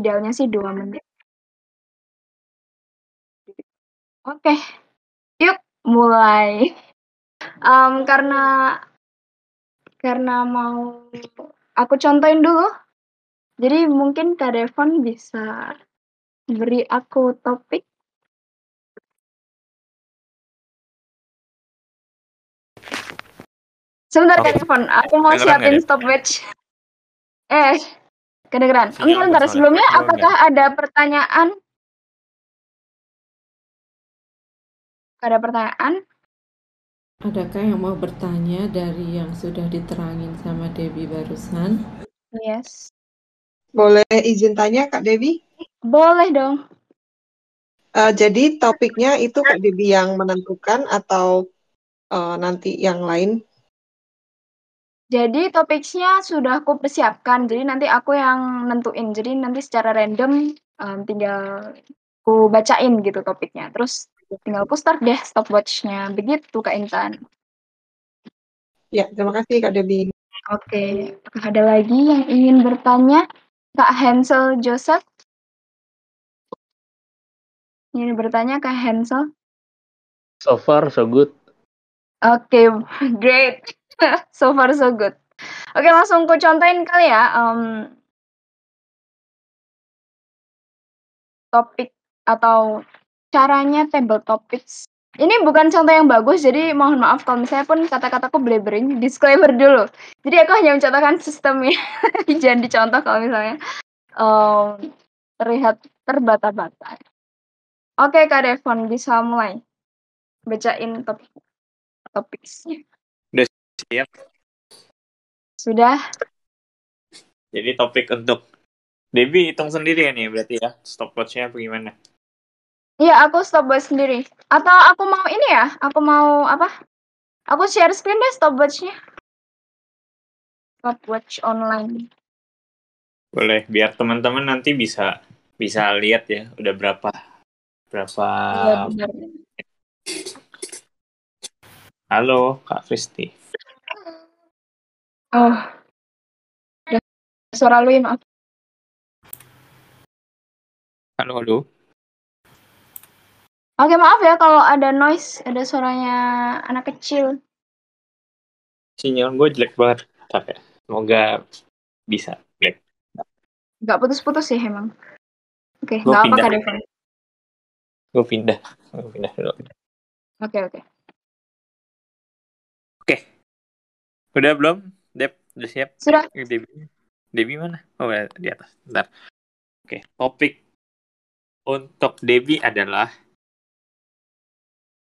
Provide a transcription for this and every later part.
idealnya sih 2 menit. Oke, yuk mulai. Um, karena karena mau aku contohin dulu. Jadi mungkin Kak Devon bisa beri aku topik. Sebentar Kak Oke. Devon, aku mau Kedengeran siapin stopwatch. Eh, kedengeran. Sinyal Bentar, bentar. soalnya. Sebelumnya apakah ada pertanyaan? Ada pertanyaan? Adakah yang mau bertanya dari yang sudah diterangin sama Debbie barusan? Yes. Boleh izin tanya Kak Devi? Boleh dong. Eh, jadi topiknya itu Kak Devi yang menentukan atau eh, nanti yang lain? Jadi topiknya sudah aku persiapkan. Jadi nanti aku yang nentuin. Jadi nanti secara random um, tinggal aku bacain gitu topiknya. Terus tinggal aku start deh stopwatch-nya. Begitu Kak Intan. Ya, terima kasih Kak Devi. Oke, apakah ada lagi yang ingin bertanya? Kak Hansel Joseph? Ingin bertanya Kak Hansel? So far so good. Oke, great. so far so good. Oke, langsung ku contohin kali ya. em, topik atau caranya table topics. Ini bukan contoh yang bagus, jadi mohon maaf kalau misalnya pun kata-kataku blabbering. Disclaimer dulu. Jadi aku hanya mencontohkan sistemnya. Jangan dicontoh kalau misalnya em, terlihat terbata-bata. Oke, Kak Devon bisa mulai bacain topik topiknya. Siap. Sudah? Jadi topik untuk Debbie hitung sendiri ya nih berarti ya stopwatch-nya apa gimana? Iya, aku stopwatch sendiri. Atau aku mau ini ya? Aku mau apa? Aku share screen deh stopwatch-nya. Stopwatch online. Boleh biar teman-teman nanti bisa bisa lihat ya udah berapa berapa Iya, benar. Halo Kak Kristi. Oh. Udah suara lu ya, maaf. Halo halo. Oke, maaf ya kalau ada noise, ada suaranya anak kecil. Sinyal gue jelek banget. Ya. Semoga bisa. Jelek. Nggak putus-putus ya emang. Oke, Gua nggak apa pindah. Kak Devon. Gue pindah. Gue pindah dulu. Oke, oke. Udah belum? Udah siap? Sudah. Debbie. Debbie mana? Oh, ya, di atas. Bentar. Oke, topik untuk Debbie adalah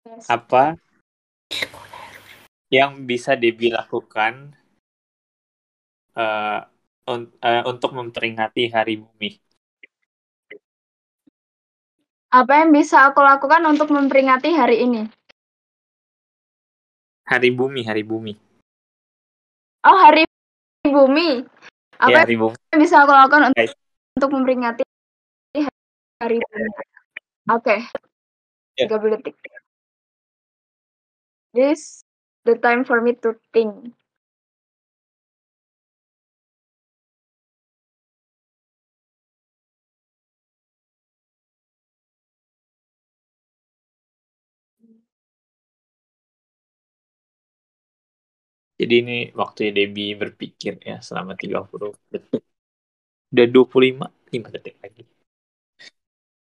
Yes. apa yang bisa Debbie lakukan eh, un- eh, untuk memperingati Hari Bumi. Apa yang bisa aku lakukan untuk memperingati hari ini? Hari Bumi, Hari Bumi. Oh, hari bumi. Apa Ya, Hari Bumi. yang bisa aku lakukan untuk, Guys. untuk memperingati hari bumi? Oke. Ya. 30 detik. This the time for me to think. Jadi ini waktunya Debbie berpikir ya selama 30 detik. Udah 25, 5 detik lagi.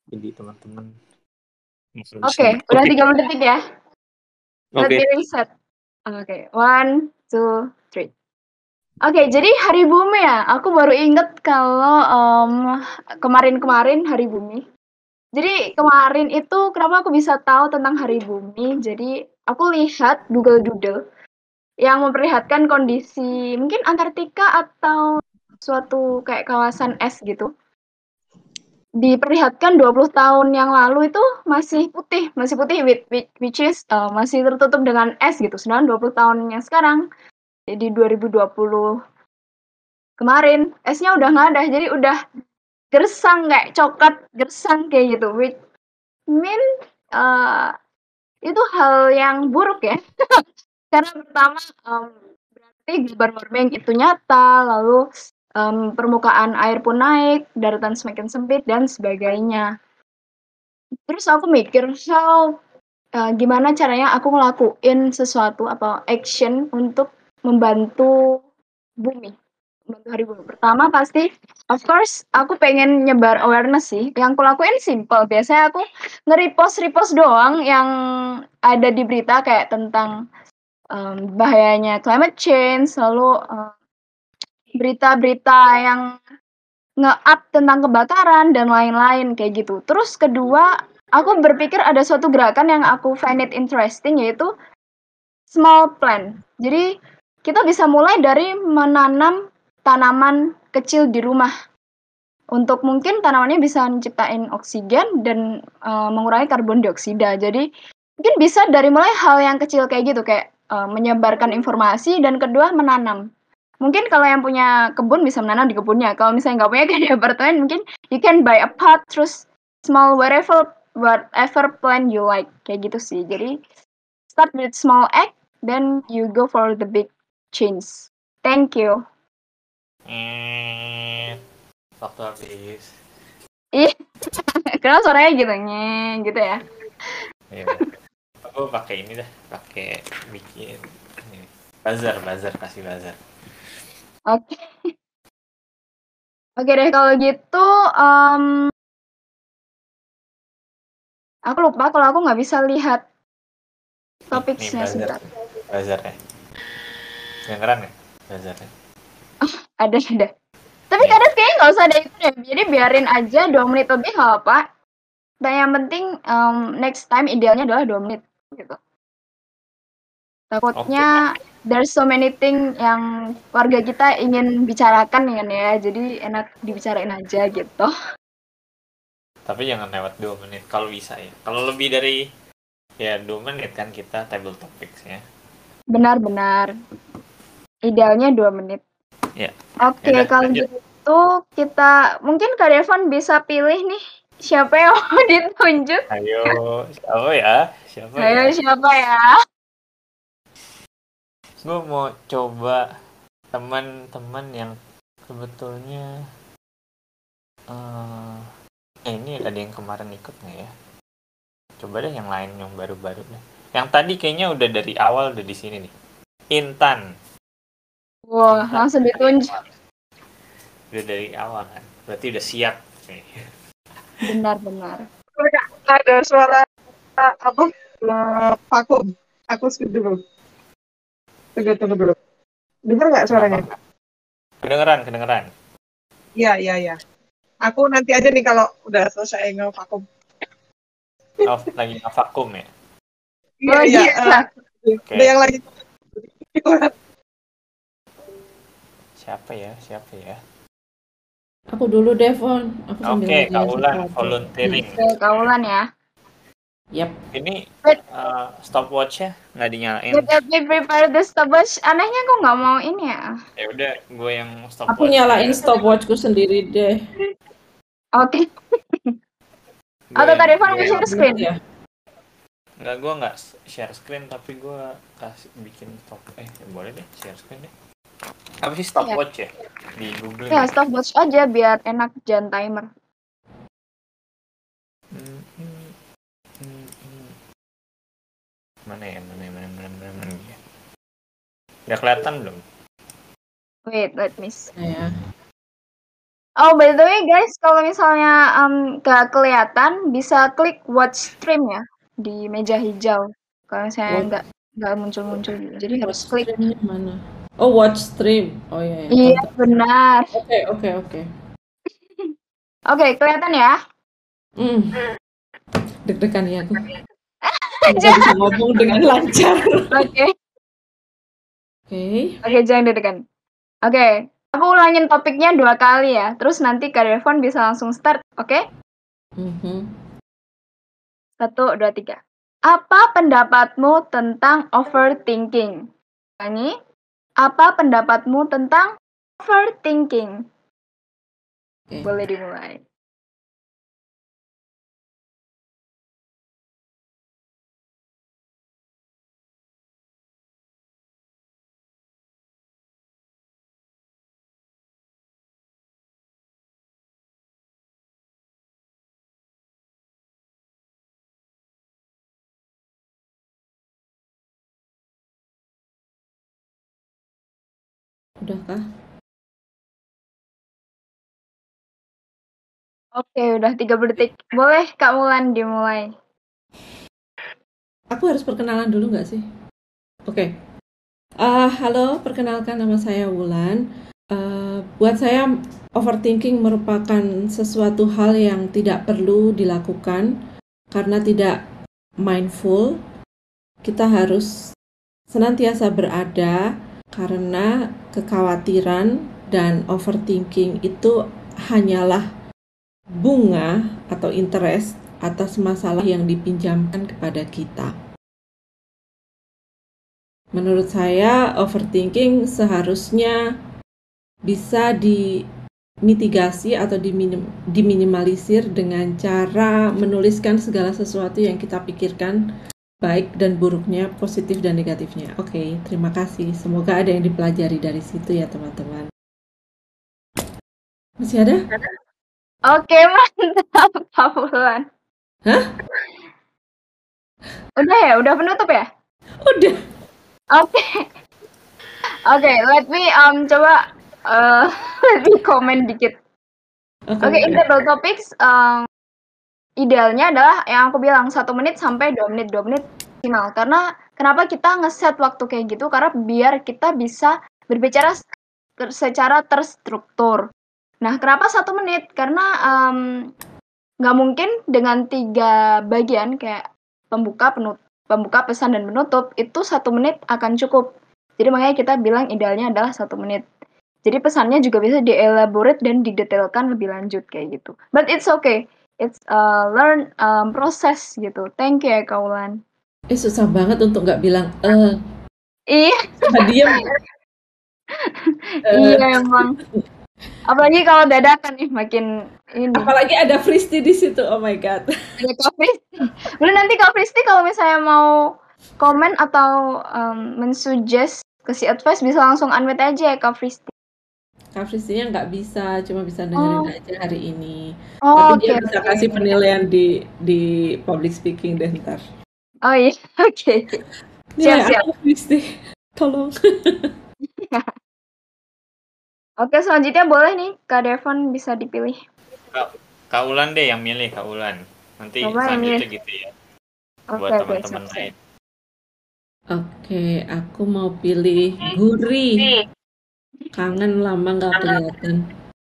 Jadi teman-teman Oke, bisa udah berpikir. 30 detik ya. Oke, reset. Oke, one, two, three. Oke, jadi hari bumi ya. Aku baru inget kalau em, kemarin-kemarin hari bumi. Jadi kemarin itu kenapa aku bisa tahu tentang hari bumi? Jadi aku lihat Google Doodle yang memperlihatkan kondisi mungkin Antartika atau suatu kayak kawasan es gitu. Diperlihatkan 20 tahun yang lalu itu masih putih, masih putih which is uh, masih tertutup dengan es gitu. Sedangkan 20 tahun yang sekarang jadi 2020 kemarin esnya udah nggak ada, jadi udah gersang kayak coklat gersang kayak gitu. Which mean uh, itu hal yang buruk ya. Karena pertama em, berarti global warming itu nyata, lalu em, permukaan air pun naik, daratan semakin sempit dan sebagainya. Terus aku mikir, how uh, gimana caranya aku ngelakuin sesuatu apa action untuk membantu bumi, membantu hari bumi. Pertama pasti, of course, aku pengen nyebar awareness sih. Yang aku lakuin simple. Biasanya aku nge-repost repost doang yang ada di berita kayak tentang um, bahayanya climate change, lalu uh, berita-berita yang nge-up tentang kebakaran dan lain-lain kayak gitu. Terus kedua, aku berpikir ada suatu gerakan yang aku find it interesting yaitu small plant. Jadi kita bisa mulai dari menanam tanaman kecil di rumah. Untuk mungkin tanamannya bisa menciptain oksigen dan uh, mengurangi karbon dioksida. Jadi mungkin bisa dari mulai hal yang kecil kayak gitu kayak uh, menyebarkan informasi dan kedua menanam. Mungkin kalau yang punya kebun bisa menanam di kebunnya. Kalau misalnya nggak punya kayak di apartemen mungkin you can buy a pot terus small whatever whatever plant you like. Kayak gitu sih. Jadi start with small act then you go for the big change. Thank you. Eh, waktu habis. ih kenapa suaranya gitu? Nye gitu ya. Iya. Aku pakai ini dah, pakai bikin ini. Bazar, bazar, kasih bazar. Oke. Oke deh kalau gitu, um, aku lupa kalau aku nggak bisa lihat topiknya sebentar. bazar ya. Kedengeran ya bazarnya? Ada ada. Tapi Nih. kadang kayaknya nggak usah ada itu deh. Jadi biarin aja dua menit lebih nggak apa. Dan yang penting um, next time idealnya adalah dua menit gitu. Takutnya there's so many thing yang warga kita ingin bicarakan kan ya. Jadi enak dibicarain aja gitu. Tapi jangan lewat dua menit kalau bisa ya. Kalau lebih dari ya dua menit kan kita table topics ya. Benar-benar. Idealnya dua menit. Ya. Oke, Yaudah, kalau lanjut. gitu kita mungkin Kak Devon bisa pilih nih siapa yang mau ditunjuk. Ayo, siapa ya? Siapa Ayo ya? siapa ya? Gue mau coba teman-teman yang sebetulnya eh, ini ada yang kemarin ikut nggak ya? Coba deh yang lain yang baru-baru deh. Yang tadi kayaknya udah dari awal udah di sini nih. Intan. Wah, Intan. langsung ditunjuk. Udah dari awal kan. Berarti udah siap nih. Benar-benar. Ada suara apa? Vakum. Aku skip dulu. Tunggu, tunggu dulu. Dengar nggak suaranya? Kedengeran, kedengeran. Iya, iya, iya. Aku nanti aja nih kalau udah selesai ngevakum. Oh, lagi vakum ya. Iya, Oh, iya. iya. eh, Oke. Ada yang lagi. Siapa ya? Siapa ya? Aku dulu Devon. Oke, ngerjain Kaulan volunteering. Oke, kaulan ya. Yap. Ini eh, stopwatch-nya nggak dinyalain. Get get me prepare the stopwatch. Anehnya kok nggak mau ini ya. Ya udah, gue yang stopwatch. Aku nyalain stopwatchku sendiri deh. Oke. Gua Atau tadi mau share screen. Ya. Nggak, gue nggak share screen, tapi gue kasih bikin stop. Eh, ya boleh deh share screen deh. Apa sih stopwatch ya? Di Google. Ya, stopwatch aja biar enak jangan timer. Hmm, hmm, hmm, hmm. Mana ya? Mana ya? Mana mana mana mana ya? Udah kelihatan belum? Wait, let me see. Ya. Oh, by the way guys, kalau misalnya um, gak kelihatan, bisa klik watch stream ya di meja hijau. Kalau misalnya Watch- nggak nggak muncul-muncul, jadi harus klik. Mana? Oh, watch stream. Oh iya. iya. Iya benar. Oke, oke, oke. Oke, kelihatan ya. Hmm. Deg-degan ya aku. Nggak bisa ngomong dengan lancar. Oke, Oke. oke jangan deg-degan. Oke, aku ulangin topiknya dua kali ya. Terus nanti Kak Devon bisa langsung start. Oke? Mhm. Satu, dua, tiga. Apa pendapatmu tentang overthinking? Ini, apa pendapatmu tentang overthinking? Oke. Boleh dimulai. Udahkah? Oke, udah 30 detik. Boleh Kak Mulan dimulai. Aku harus perkenalan dulu nggak sih? Oke. Ah, halo, perkenalkan nama saya Wulan. Eh, buat saya, overthinking merupakan sesuatu hal yang tidak perlu dilakukan karena tidak mindful. Kita harus senantiasa berada karena kekhawatiran dan overthinking itu hanyalah bunga atau interest atas masalah yang dipinjamkan kepada kita. Menurut saya, overthinking seharusnya bisa dimitigasi atau diminim- diminimalisir dengan cara menuliskan segala sesuatu yang kita pikirkan, baik dan buruknya, positif dan negatifnya. Oke, terima kasih. Semoga ada yang dipelajari dari situ ya, teman-teman. Masih ada? Oke, mantap Kak Mulan. Hah? Udah ya, udah penutup ya? Udah. Oke. Oke, let me um coba uh, let me comment dikit. Oke. Oke, in table topics um, idealnya adalah yang aku bilang satu menit sampai dua menit dua menit maksimal. Karena kenapa kita ngeset waktu kayak gitu? Karena biar kita bisa berbicara secara terstruktur. Nah, kenapa satu menit? Karena nggak mungkin dengan tiga bagian kayak pembuka, penutup, pembuka, pesan dan penutup itu satu menit akan cukup. Jadi makanya kita bilang idealnya adalah satu menit. Jadi pesannya juga bisa dielaborate dan didetailkan lebih lanjut kayak gitu. But it's okay. It's a learn um, proses gitu. Thank you ya Kaulan. Eh susah banget untuk nggak bilang eh Iya, diem. Eh, iya emang. Apalagi kalau dadakan nih makin ini. Apalagi ada Fristi di situ. Oh my god. Ada Kak Fristi. Nanti Kak Fristi kalau misalnya mau komen atau um, mensuggest kasih advice bisa langsung unmute aja ya Kak Fristi. Kak Fristinya nggak bisa, cuma bisa dengerin Oh. aja hari ini. Oh, Tapi dia oke. bisa oke. kasih penilaian di di public speaking deh ntar. Oh iya, oke. Nilai siap. aku Fristi. Tolong. Oke, selanjutnya boleh nih Kak Devon bisa dipilih. Kak Ulan deh yang milih Kak Ulan. Nanti Coba yang selanjutnya gitu ya. Oke, Buat teman-teman siap, lain. Oke, aku mau pilih Guri. Kangen lama nggak kelihatan.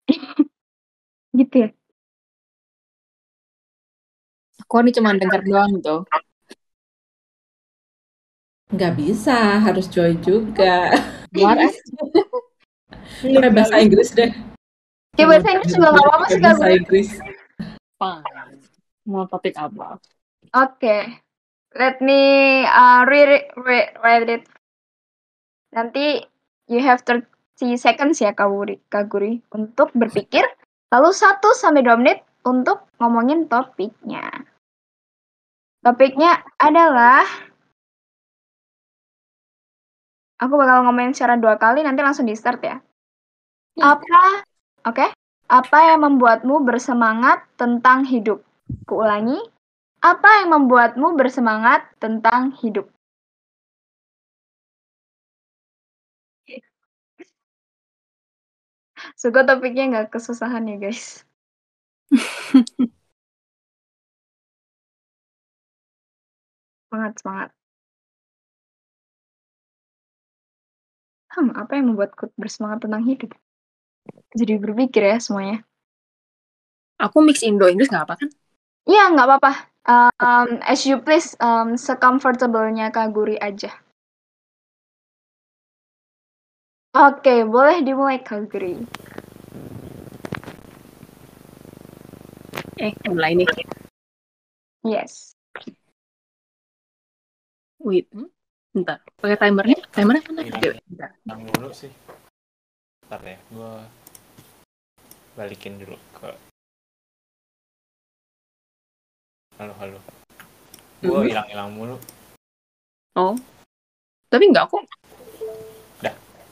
Gitu ya. Aku nih cuma denger doang gitu. Nggak bisa, harus join juga. Luar Pakai bahasa Inggris deh. Ya bahasa Inggris juga nggak apa-apa sih bahasa Inggris. Fine. Mau topik apa? Oke. Let me uh, read, read, read it. Nanti you have 30 seconds ya Kak Guri, Kak Guri untuk berpikir. Lalu 1 sampai 2 menit untuk ngomongin topiknya. Topiknya adalah Aku bakal ngomongin secara dua kali nanti langsung di start ya. Apa? Oke. Apa yang membuatmu bersemangat tentang hidup? Kuulangi. Apa yang membuatmu bersemangat tentang hidup? Suka topiknya nggak kesusahan ya guys. Semangat, semangat. Hmm, apa yang membuatku bersemangat tentang hidup? Jadi berpikir ya semuanya. Aku mix Indo Inggris nggak apa kan? Iya, nggak apa-apa. Um, as you please, um, secomfortable-nya Kak Guri aja. Oke, boleh dimulai Kak. Eh, mulai nih. Yes. Wait. Hmm? Bentar. Pakai timernya? Timernya mana? Dewe, bentar. Yang dulu sih. Bentar ya, gue balikin dulu ke halo halo gue Mhm. hilang-hilang mulu Oh. Tapi nggak kok.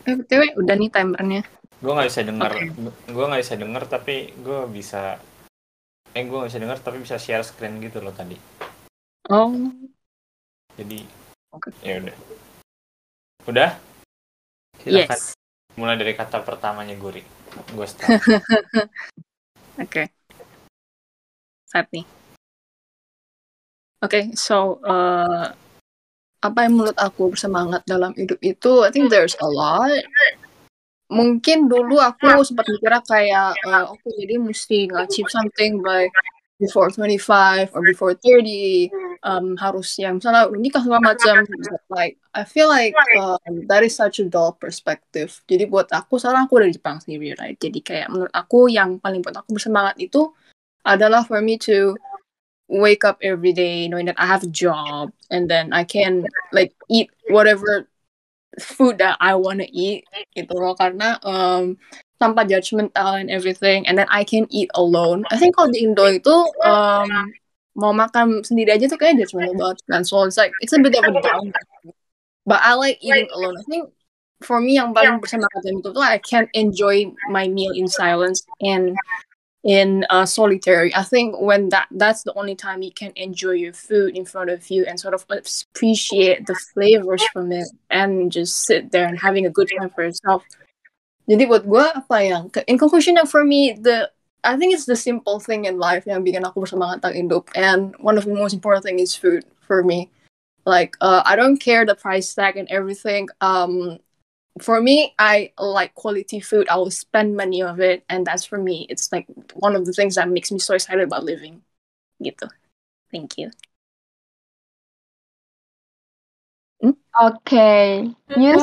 Eh, BTW, udah nih timernya. gue nggak bisa denger Oke. gue nggak bisa denger tapi gue bisa eh gue nggak bisa denger tapi bisa share screen gitu loh tadi Oh. jadi Oke. ya udah udah silakan Yes. Mulai dari kata pertamanya Guri. Gue start. Oke. Start nih. Oke, so uh, apa yang menurut aku bersemangat dalam hidup itu, I think there's a lot. Mungkin dulu aku sempat mikirnya kayak, uh, oke jadi mesti nge-achieve something by before 25 or before 30, um, harus yang misalnya nikah segala macam. Like, I feel like um, that is such a dull perspective. Jadi buat aku sekarang aku udah di Jepang sendiri, right? Jadi kayak menurut aku yang paling buat aku bersemangat itu adalah for me to wake up every day knowing that I have a job and then I can like eat whatever food that I want to eat gitu loh karena um, tanpa judgmental and everything and then I can eat alone. I think kalau di Indo itu um, mau makan sendiri aja tuh kayak judgmental banget kan. So it's like it's a bit of a down. But I like eating alone. I think for me yang paling bersemangat itu tuh I can enjoy my meal in silence and in uh, solitary. I think when that that's the only time you can enjoy your food in front of you and sort of appreciate the flavors from it and just sit there and having a good time for yourself. Jadi buat gue apa yang in conclusion for me the I think it's the simple thing in life yang bikin aku bersemangat tak hidup and one of the most important thing is food for me. Like uh, I don't care the price tag and everything. Um, for me, I like quality food. I will spend money of it, and that's for me. It's like one of the things that makes me so excited about living. Gitu. Thank you. Hmm? Oke, okay. you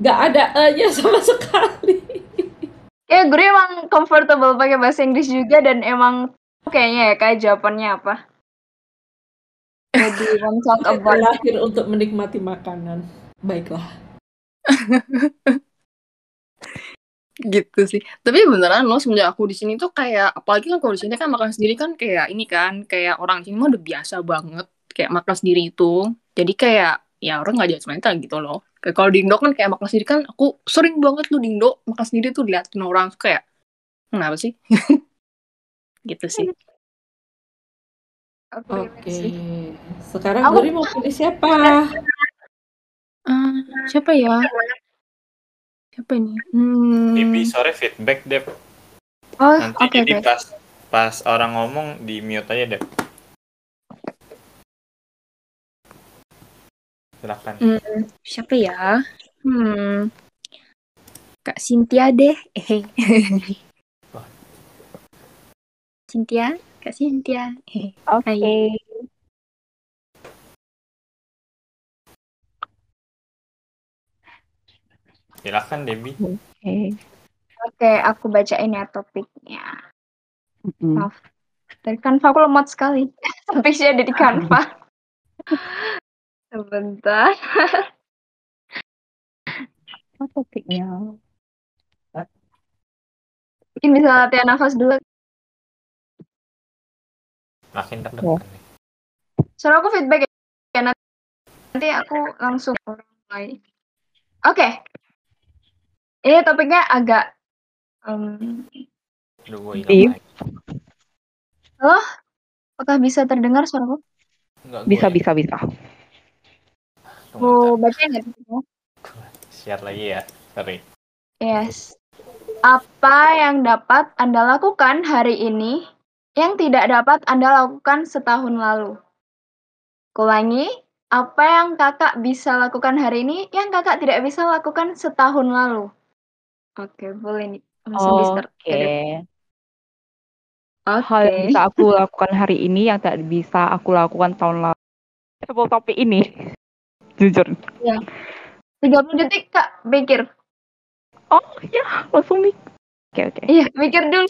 Gak ada e-nya sama sekali. ya, gue emang comfortable pakai bahasa Inggris juga dan emang kayaknya ya kayak jawabannya apa. Jadi, talk about lahir untuk menikmati makanan. Baiklah. gitu sih. Tapi beneran loh semenjak aku di sini tuh kayak apalagi kan kalau di sini kan makan sendiri kan kayak ini kan kayak orang sini mah udah biasa banget kayak makan sendiri itu. Jadi kayak ya orang nggak judgmental gitu loh. Kayak kalau di Indo kan kayak makan sendiri kan aku sering banget lu di Indo makan sendiri tuh liatin orang tuh kayak kenapa sih? gitu sih. Oke. Okay. Sekarang aku... mau pilih siapa? Uh, siapa ya? Siapa ini? Hmm. Bibi sore feedback deh. Oh, Nanti okay, jadi okay. pas pas orang ngomong di mute aja deh. Silakan. Hmm, siapa ya? Hmm. Kak Cynthia deh. Eh. Cynthia, Kak Cynthia. Oke. Okay. Silakan Debbie. Oke. Okay. Oke, okay, aku bacain ya topiknya. Mm-hmm. Maaf. Dari Canva aku lemot sekali. Topiknya ada di Canva. Sebentar. Apa topiknya? Mungkin bisa latihan nafas dulu. Makin terdekat nih. Suara aku feedback ya. Nanti aku langsung mulai. Oke. Okay. Ini topiknya agak um, Aduh. Halo? Apakah bisa terdengar suaraku? Enggak, bisa, ya. bisa, bisa. Mau baca nggak? Share lagi ya, sorry. Yes. Apa yang dapat Anda lakukan hari ini yang tidak dapat Anda lakukan setahun lalu? Kulangi, apa yang kakak bisa lakukan hari ini yang kakak tidak bisa lakukan setahun lalu? Oke, boleh nih. Oke. Okay. Hal yang bisa aku lakukan hari ini yang tidak bisa aku lakukan tahun lalu. Table topik ini. Jujur. Ya. 30 detik, Kak. Pikir. Oh, ya. Langsung mikir. Oke, okay, oke. Okay. Iya, mikir dulu.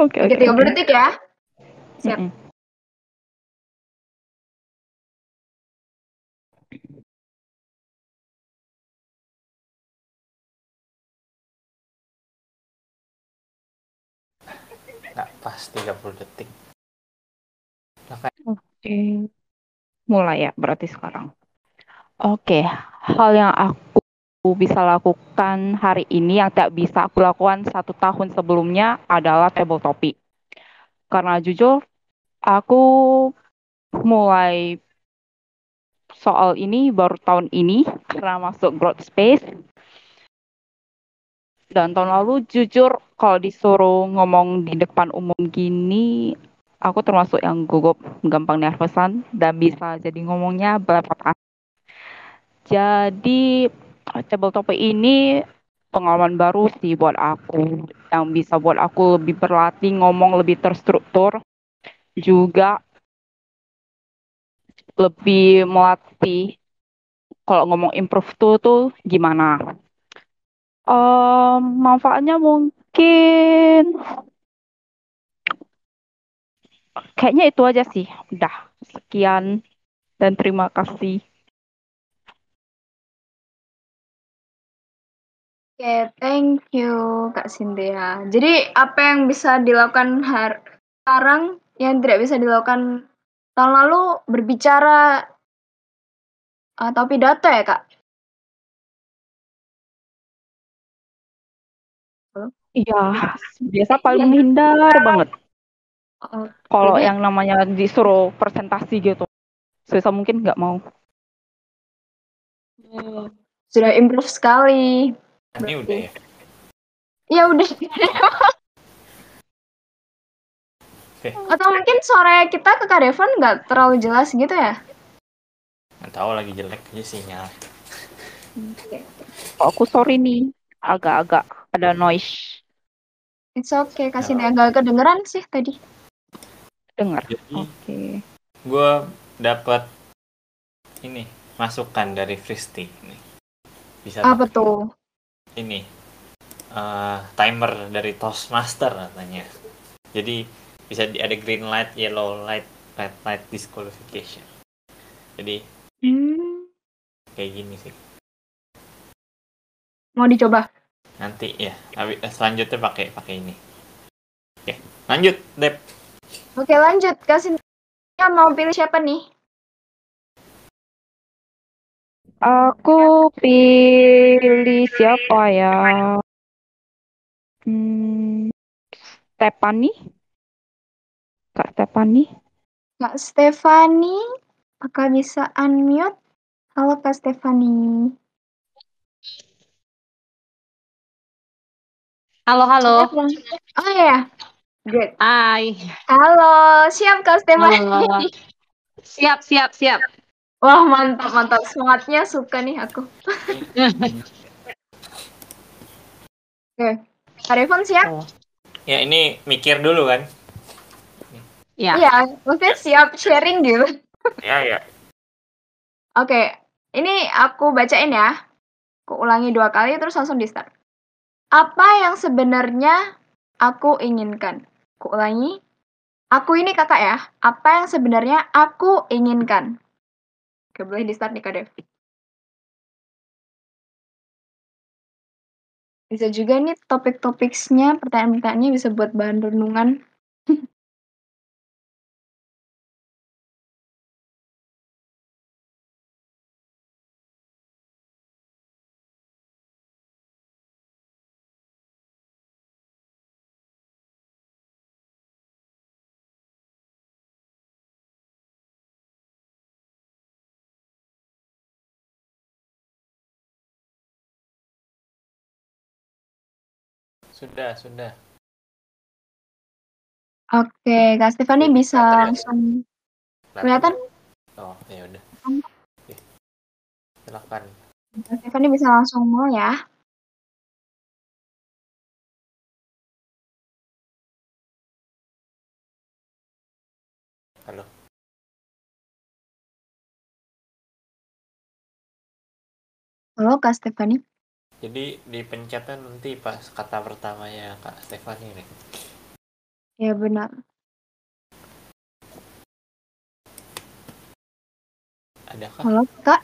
Oke, oke. Okay, 30 okay. detik ya. Siap. Mm -mm. Nggak pas 30 detik. Oke. Okay. Mulai ya berarti sekarang. Oke, okay. hal yang aku bisa lakukan hari ini yang tak bisa aku lakukan satu tahun sebelumnya adalah table topi. Karena jujur, aku mulai soal ini baru tahun ini karena masuk growth space. Dan tahun lalu jujur kalau disuruh ngomong di depan umum gini, aku termasuk yang gugup, gampang nervousan dan bisa jadi ngomongnya belepotan. Jadi table topic ini pengalaman baru sih buat aku yang bisa buat aku lebih berlatih ngomong lebih terstruktur juga lebih melatih kalau ngomong improve tuh tuh gimana um, manfaatnya mungkin kayaknya itu aja sih udah sekian dan terima kasih Oke, thank you Kak Cynthia. Jadi apa yang bisa dilakukan har sekarang yang tidak bisa dilakukan tahun lalu berbicara atau pidato ya Kak? Iya, biasa paling menghindar banget. Oh, Kalau yang namanya disuruh presentasi gitu, sebisa mungkin nggak mau. hmm, sudah improve sekali. Ini udah ya. Ya udah. Oke. Atau mungkin suara kita ke Kak Devon nggak terlalu jelas gitu ya? Nggak tahu lagi jelek aja sinyal. Oke. Oh, aku sorry nih, agak-agak ada noise. It's okay, Kak Cynthia. Nggak kedengeran sih tadi. Dengar. Oke. gue dapat ini masukan dari Fristi nih. Bisa Apa pakai tuh? ini eh, timer dari Toastmaster katanya. Jadi bisa di, ada green light, yellow light, red light disqualification. Jadi Hmm, kayak gini sih. mau dicoba? Nanti ya. Tapi selanjutnya pakai pakai ini. Oke, lanjut, Dep. Oke lanjut, Cynthia mau pilih siapa nih? Aku pilih siapa ya? Hmm, Stephanie? Kak Stephanie? Kak Stefani, apakah bisa unmute? Halo Kak Stefani. Halo, halo. Oh ya, good. Hai. Halo, siap Kak Stefani. Siap, siap, siap. Wah mantap mantap semangatnya suka nih aku. Oke, Kak Devon siap? Ya ini mikir dulu kan. Ya. Iya, maksudnya siap sharing gitu. Ya ya. Oke, ini aku bacain ya. Aku ulangi dua kali terus langsung di start. Apa yang sebenarnya aku inginkan? Aku ulangi. Aku ini kakak ya. Apa yang sebenarnya aku inginkan? Oke, boleh di start nih Kak Dev. Bisa juga nih topik-topiknya, pertanyaan-pertanyaannya bisa buat bahan renungan. Sudah, sudah. Oke, Kak Stefani bisa kelihatan ya? langsung kelihatan? Oh, ya udah. Oke. Silakan. Kak Stefani bisa langsung mulai ya. Halo. Halo Kak Stefani. Jadi dipencetnya nanti pas kata pertamanya Kak Stefani nih. Ya benar. Adakah? Halo Kak.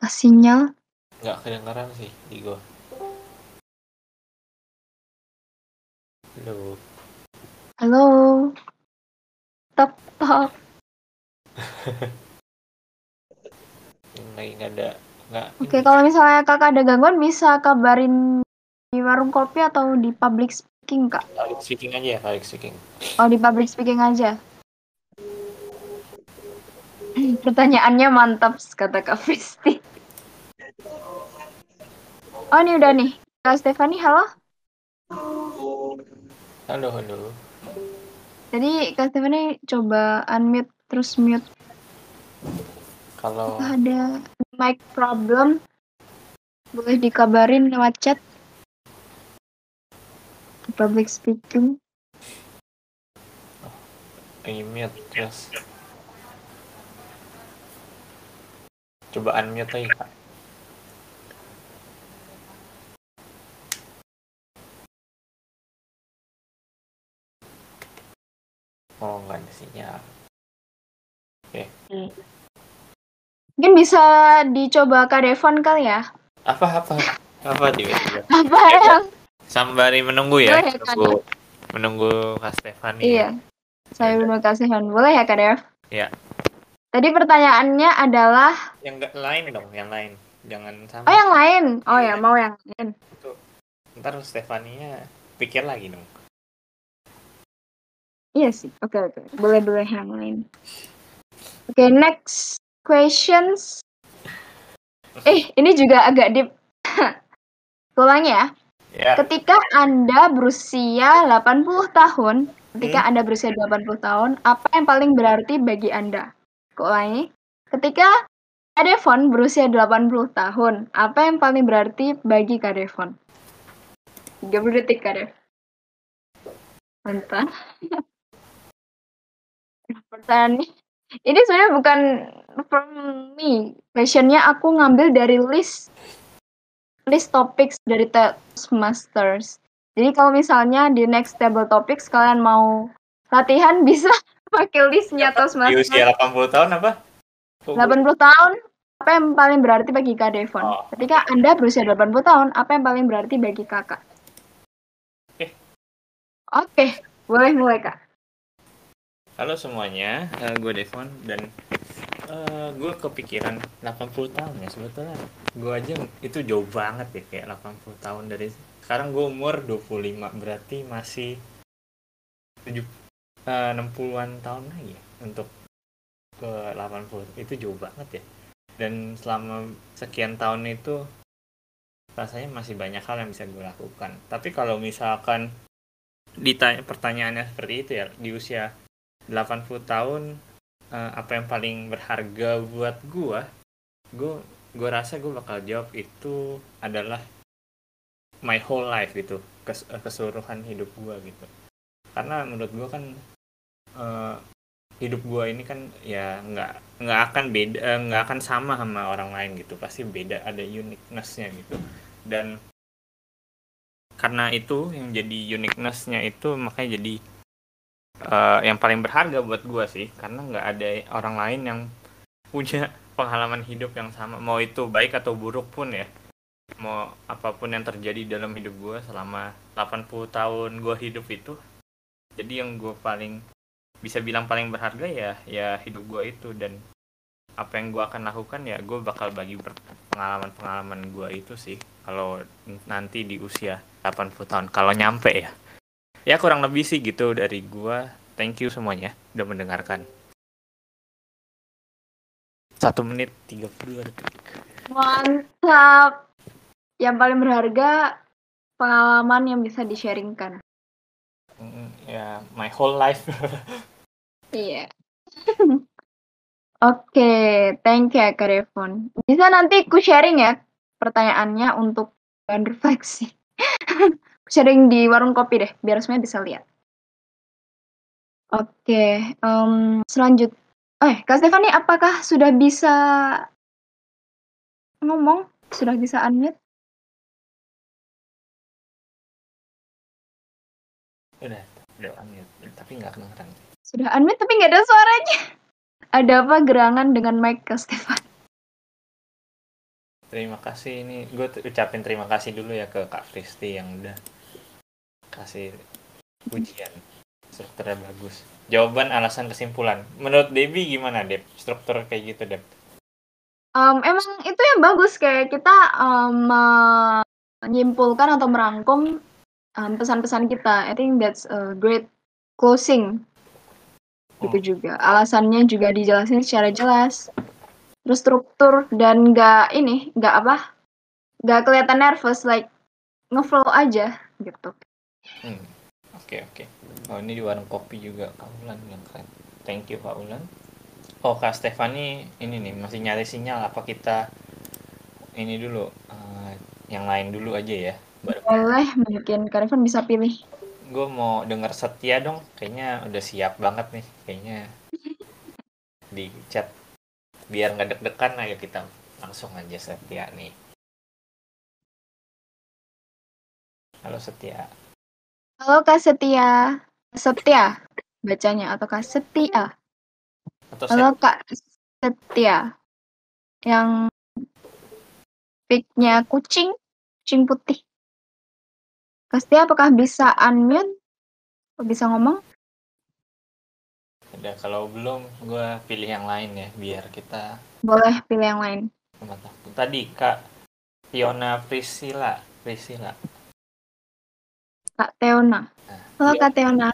Kak sinyal. Nggak kedengeran sih di gua. Halo. Halo. Tok tok. Lagi nggak ada nggak Oke, ini. kalau misalnya kakak ada gangguan bisa kabarin di warung kopi atau di public speaking kak? Public speaking aja ya, public speaking. Oh di public speaking aja. Pertanyaannya mantap, kata Kak Fisti. Oh, ini udah nih. Kak Stefani, halo? Halo, halo. Jadi Kak Stefani coba unmute terus mute. Kalau ada mic problem, boleh dikabarin lewat chat. Public speaking. unmute terus coba unmute lagi kak. Oh nggak ada sinyal Mungkin bisa dicoba Kak Devon kali ya? apa apa apa tiba-tiba Apa yang? sambari menunggu ya Boleh, Kak. menunggu menunggu kak Stefani ya. Iya. Saya terima kasih Han. Boleh ya Kak Dev? Iya. Tadi pertanyaannya adalah, yang lain dong yang lain jangan sama oh yang lain. Oh ya, mau yang lain. ntar Stefania pikir lagi dong Iya sih. Oke oke. Boleh boleh yang lain. Oke next questions. Eh ini juga agak deep. Ulangi ya. ya Ketika Anda berusia 80 tahun, ketika Hmm. Anda berusia 80 tahun, apa yang paling berarti bagi Anda? Aku ulangi. Ketika Kak Devon berusia 80 tahun, apa yang paling berarti bagi Kak Devon? 30 detik Kak Dev. Mantap. Pertanyaan ini sebenarnya bukan from me. Questionnya aku ngambil dari list list topics dari Toastmasters. Jadi kalau misalnya di next table topics kalian mau latihan bisa pakai listnya di Toastmasters. usia 80 tahun apa 80 tahun apa yang paling berarti bagi Kak Devon? Oh. Ketika Anda berusia 80 tahun, apa yang paling berarti bagi Kakak? Oke. Oke, boleh mulai Kak. Halo semuanya, eh, gue Devon dan eh, gue kepikiran 80 tahun ya sebetulnya. Gue aja itu jauh banget ya kayak 80 tahun dari sekarang gue umur 25 berarti masih 7 eh, 60-an tahun lagi ya untuk ke 80 itu jauh banget ya. Dan selama sekian tahun itu rasanya masih banyak hal yang bisa gue lakukan. Tapi kalau misalkan ditanya pertanyaannya seperti itu ya di usia 80 tahun eh, apa yang paling berharga buat gua gua gua rasa gua bakal jawab itu adalah my whole life gitu kes- eh, keseluruhan hidup gua gitu. Karena menurut gua kan eh, hidup gua ini kan ya nggak nggak akan beda nggak akan sama sama orang lain gitu pasti beda ada uniquenessnya gitu. Dan karena itu yang jadi uniquenessnya itu makanya jadi eh, yang paling berharga buat gua sih karena nggak ada orang lain yang punya pengalaman hidup yang sama. Mau itu baik atau buruk pun ya. Mau apa pun yang terjadi dalam hidup gua selama 80 tahun gua hidup itu jadi yang gua paling bisa bilang paling berharga ya ya hidup gua itu. Dan apa yang gua akan lakukan ya gua bakal bagi ber- pengalaman-pengalaman gua itu sih kalau nanti di usia 80 tahun kalau nyampe ya ya kurang lebih sih gitu dari gua thank you semuanya udah mendengarkan satu menit 32 detik Mantap. Yang paling berharga pengalaman yang bisa di-sharingkan. Mm, ya my whole life Iya. Oke, thank you ya Kak Devon. Bisa nanti ku sharing ya pertanyaannya untuk bahan refleksi. sharing di warung kopi deh, biar semuanya bisa lihat. Oke, em, selanjut. Eh, Kak Stefani, apakah sudah bisa ngomong? Sudah bisa unmute? udah udah unmute tapi nggak kedengeran Sudah unmute tapi nggak ada suaranya. Ada apa gerangan dengan mic Kak Stefani? terima kasih ini gue ucapin terima kasih dulu ya ke Kak Kristi yang udah kasih pujian strukturnya bagus jawaban alasan kesimpulan menurut Debbie gimana Deb struktur kayak gitu Deb Em, emang itu yang bagus kayak kita em, menyimpulkan atau merangkum em, pesan-pesan kita. I think that's a great closing gitu juga. Alasannya juga dijelasin secara jelas. Terus struktur dan nggak ini, nggak apa, nggak kelihatan nervous, like ngeflow aja gitu. Hmm. Oke oke. Oh ini di warung kopi juga Kak Ulan yang keren. Thank you Kak Ulan. Oh Kak Stefani ini nih masih nyari sinyal apa kita ini dulu eh, yang lain dulu aja ya. Baru Boleh mungkin Kak Rifan bisa pilih. gue mau denger setia dong. Kayaknya udah siap banget nih. Kayaknya di chat biar nggak deg-degan ayo kita langsung aja setia nih. Halo setia. Halo Kak Setia. Setia bacanya atau Kak Setia? Atau Halo Kak Setia. Yang picknya kucing, kucing putih. Kak Setia apakah bisa unmute? Bisa ngomong? Udah kalau belum gue pilih yang lain ya biar kita Boleh pilih yang lain. Tadi Kak Fiona Priscilla, Priscilla. Kak Teona. Nah, Halo dia- Kak Teona.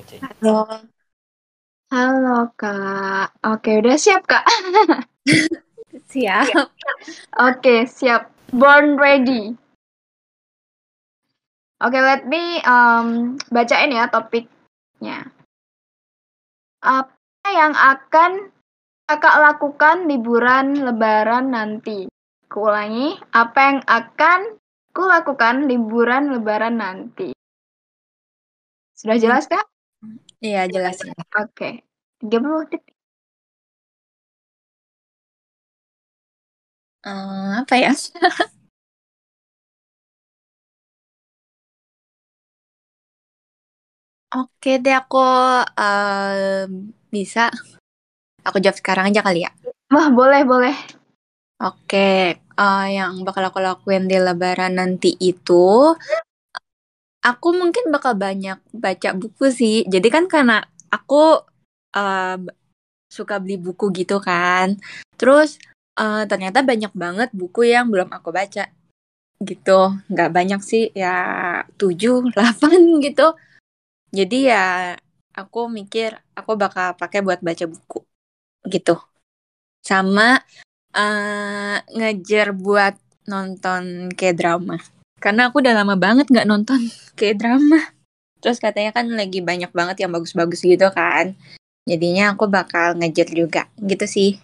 Oke. Halo. Halo Kak. Oke, udah siap Kak? Siap. Oke, siap. Born ready. Oke, let me um, bacain ya topiknya. Apa yang akan kakak lakukan liburan lebaran nanti? Kuulangi, apa yang akan kulakukan liburan lebaran nanti? Sudah jelas, Kak? Iya, jelas ya. Oke. 30 detik. Eh, apa ya? Oke deh aku eh, bisa. Aku jawab sekarang aja kali ya. Wah, boleh, boleh. Oke, eh, yang bakal aku lakuin di Lebaran nanti itu, aku mungkin bakal banyak baca buku sih. Jadi kan karena aku eh, suka beli buku gitu kan. Terus eh, ternyata banyak banget buku yang belum aku baca gitu. Nggak banyak sih, ya 7, 8 gitu. Jadi ya aku mikir aku bakal pakai buat baca buku gitu. Sama eh ngejar buat nonton K-drama. Karena aku udah lama banget nggak nonton K-drama. Terus katanya kan lagi banyak banget yang bagus-bagus gitu kan. Jadinya aku bakal ngejar juga gitu sih.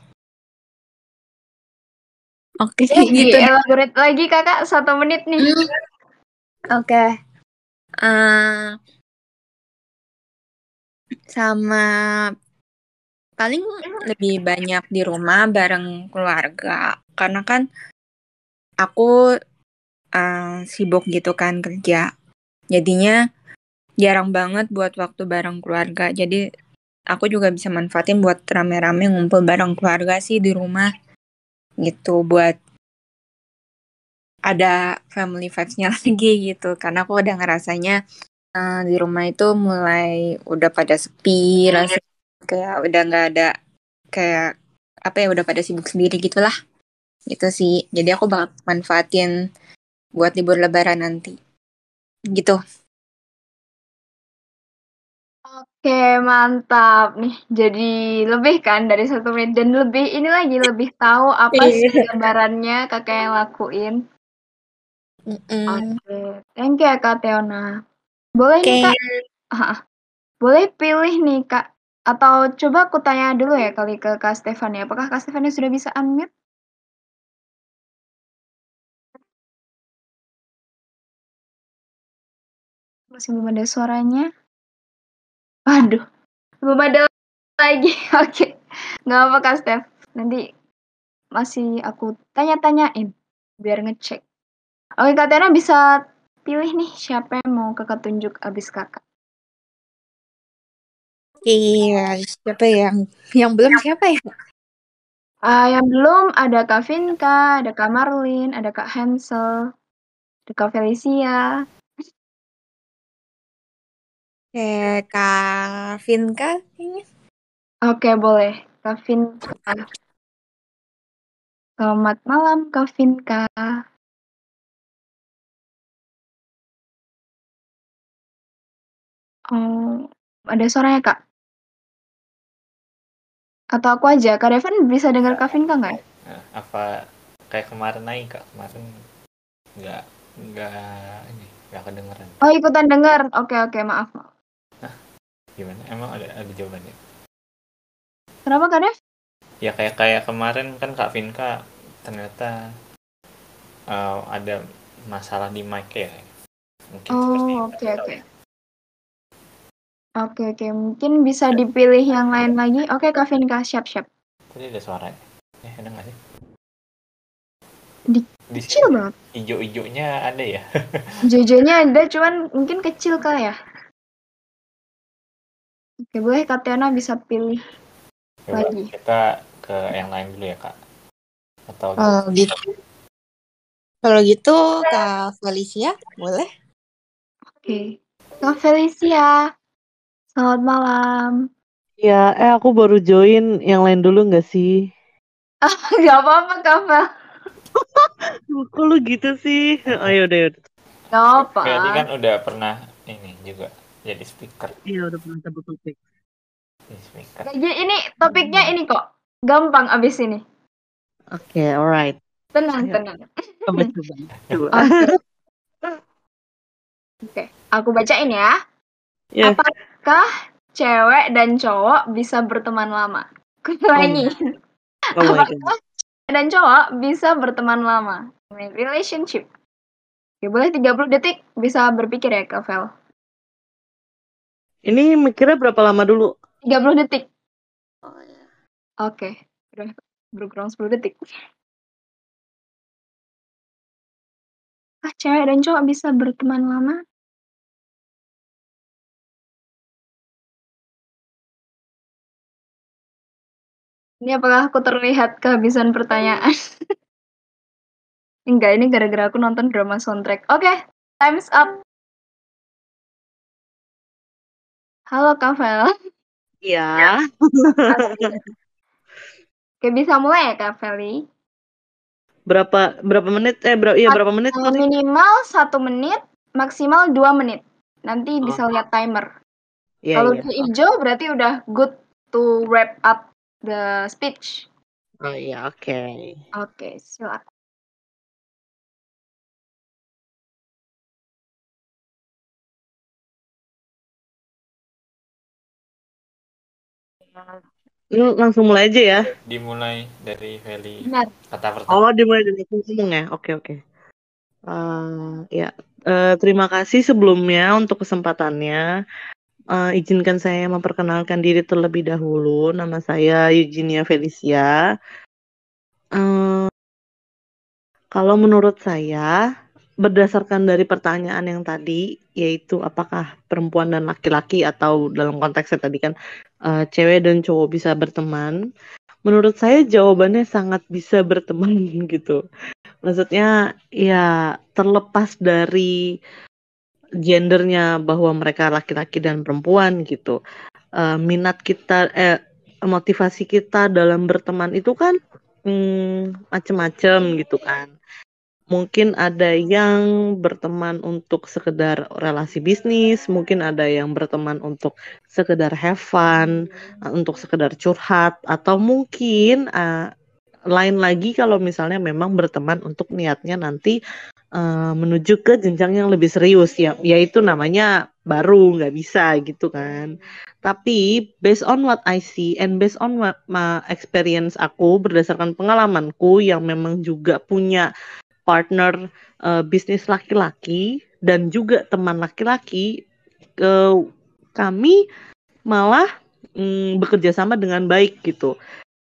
Oke, gitu. Elaborate lagi kakak, satu menit nih. Oke. Eh, sama paling lebih banyak di rumah bareng keluarga. Karena kan aku eh, sibuk gitu kan kerja. Jadinya jarang banget buat waktu bareng keluarga. Jadi aku juga bisa manfaatin buat rame-rame ngumpul bareng keluarga sih di rumah. Gitu buat ada family vibes-nya lagi gitu. Karena aku udah ngerasanya eh, di rumah itu mulai udah pada sepi, rasanya kayak udah nggak ada kayak apa ya udah pada sibuk sendiri gitulah. Gitu sih. Jadi aku bakal manfaatin buat libur lebaran nanti. Gitu. Oke, mantap nih. Jadi lebih kan dari satu menit dan lebih ini lagi lebih tahu apa sih lebarannya kakak yang lakuin. Mm-mm. Oke, thank you ya Kak Teona. Boleh nih Oke. Kak, boleh pilih nih Kak. Atau coba aku tanya dulu ya kali ke Kak Stefani. Apakah Kak Stefani sudah bisa unmute? Masih belum ada suaranya. Waduh, belum ada lagi. Oke, nggak apa Kak Stef. Nanti masih aku tanya-tanyain biar ngecek. Oke, Kak Teona bisa pilih nih siapa yang mau kakak tunjuk abis kakak. Iya, siapa yang yang belum siapa ya? Ah, yang belum ada Kak Vinka, ada Kak Marlin, ada Kak Hansel, ada Kak Felicia. Kayak Kak Vinka kayaknya. Oke, boleh. Kak Vinka. Selamat malam, Kak Vinka. Oh, ada suaranya, Kak? Atau aku aja? Kak Devin bisa dengar Kak Vinka nggak ya? Nah, apa kayak kemarin naik kak kemarin nggak nggak ini nggak kedengeran Oh ikutan dengar. Oke oke maaf. gimana emang ada ada jawabannya Kenapa Kak Dev? ya kayak kayak kemarin kan kak Vinka ternyata eh, ada masalah di mic ya mungkin Oh oke oke. Oke oke mungkin bisa dipilih yang lain lagi. Oke Kak Vinka siap siap. tadi ada suara eh ada nggak sih Di- di Kecil banget. hijau-hijaunya ada ya Jojonya ada cuman mungkin kecil kali ya. Oke boleh Kak Tiana bisa pilih. Coba Lagi. kita ke yang lain dulu ya kak atau Oh gitu. Kalau gitu Kak Felicia boleh? Oke. Kak Felicia. Selamat malam. Ya, eh aku baru join yang lain dulu nggak sih? Gak apa-apa Kak Fel. Kok lu gitu sih? Ayo deh. Gak apa. Ferdi kan udah pernah ini juga jadi speaker Iya udah pernah cabut topik. jadi speaker Jadi ini topiknya ini kok. Gampang abis ini. Oke, alright. Tenang, Ayo. tenang. Coba coba. coba. Oke. Oke, aku bacain ya. Ya. Apakah cewek dan cowok bisa berteman lama? Aku ulangi. Oh god. Apakah cewek dan cowok bisa berteman lama? Relationship. Oke, boleh 30 detik bisa berpikir ya, Kak Vel. Ini mikirnya berapa lama dulu? 30 detik. Oh ya. Oke, udah berkurang 10 detik. Ah, cewek dan cowok bisa berteman lama? Ini apakah aku terlihat kehabisan pertanyaan? Enggak, ini gara-gara aku nonton drama soundtrack. Oke, time's up. Halo Kak Vel. Iya. Oke, bisa mulai ya Kak Feli? berapa berapa menit? Eh berapa iya berapa menit? Minimal satu menit, maksimal dua menit. Nanti bisa lihat timer. Iya Kalau iya. udah hijau berarti udah good to wrap up the speech. Oh iya, oke. Oke, silakan. Ini langsung mulai aja ya. dimulai dari Feli Benar. kata pertama Oh, dimulai dari aku ngomong ya. Oke, oke. Eh, ya, Eh, terima kasih sebelumnya untuk kesempatannya. Eh, izinkan saya memperkenalkan diri terlebih dahulu. Nama saya Eugenia Felicia. Eh, kalau menurut saya, berdasarkan dari pertanyaan yang tadi, yaitu apakah perempuan dan laki-laki atau dalam konteksnya tadi kan eh, cewek dan cowok bisa berteman, menurut saya jawabannya sangat bisa berteman gitu. Maksudnya ya terlepas dari gendernya bahwa mereka laki-laki dan perempuan gitu. Eh, minat kita eh motivasi kita dalam berteman itu kan hmm, macem-macem gitu kan. Mungkin ada yang berteman untuk sekedar relasi bisnis, mungkin ada yang berteman untuk sekedar have fun, untuk sekedar curhat, atau mungkin eh, lain lagi kalau misalnya memang berteman untuk niatnya nanti eh, menuju ke jenjang yang lebih serius ya yaitu namanya baru nggak bisa gitu kan. Tapi based on what I see and based on what my experience aku berdasarkan pengalamanku yang memang juga punya partner eh, bisnis laki-laki dan juga teman laki-laki eh, kami malah mm, bekerja sama dengan baik gitu.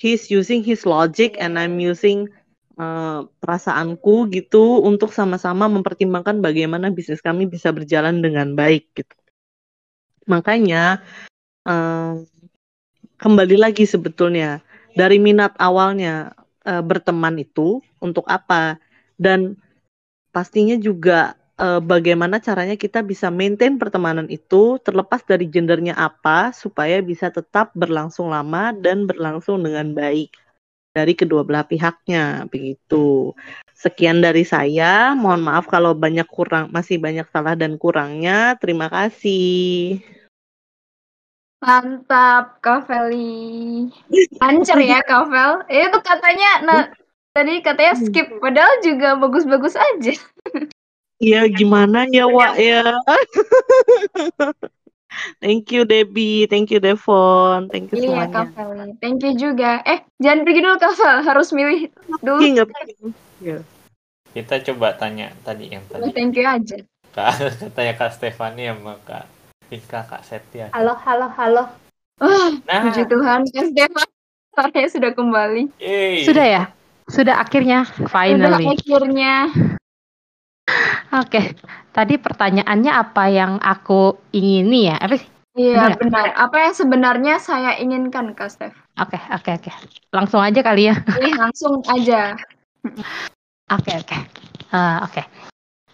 He's using his logic and I'm using uh, perasaanku gitu untuk sama-sama mempertimbangkan bagaimana bisnis kami bisa berjalan dengan baik gitu. Makanya um, kembali lagi sebetulnya dari minat awalnya uh, berteman itu untuk apa dan pastinya juga uh, bagaimana caranya kita bisa maintain pertemanan itu terlepas dari gendernya apa supaya bisa tetap berlangsung lama dan berlangsung dengan baik dari kedua belah pihaknya begitu. Sekian dari saya. Mohon maaf kalau banyak kurang masih banyak salah dan kurangnya. Terima kasih. Mantap, Kak Feli. Lancar ya, Kak Fel. Eh, Itu katanya, nah, tadi katanya skip, padahal juga bagus-bagus aja. Iya, gimana ya, Wak ya? Thank you Debbie, thank you Devon, thank you Iya, semuanya. Kak Feli. Thank you juga. Eh, jangan pergi dulu, Kak Fel. Harus milih dulu. Iya. Iya. Kita coba tanya tadi yang Oh, tadi. thank you aja. Kak, katanya Kak Stefani sama Kak Ika, Kak Setia. Halo, halo, halo. Wah, Nah, puji Tuhan, Kak Stefan. Saya sudah kembali. yeay. Sudah ya? Sudah akhirnya, Sudah finally. akhirnya. Oke, tadi pertanyaannya apa yang aku ingini ya? Apa sih? Iya, Benar benar. Apa yang sebenarnya saya inginkan, Kak Stef? Oke, oke, oke. Langsung aja kali ya. Ini langsung aja. Oke, oke. Eh, Oke.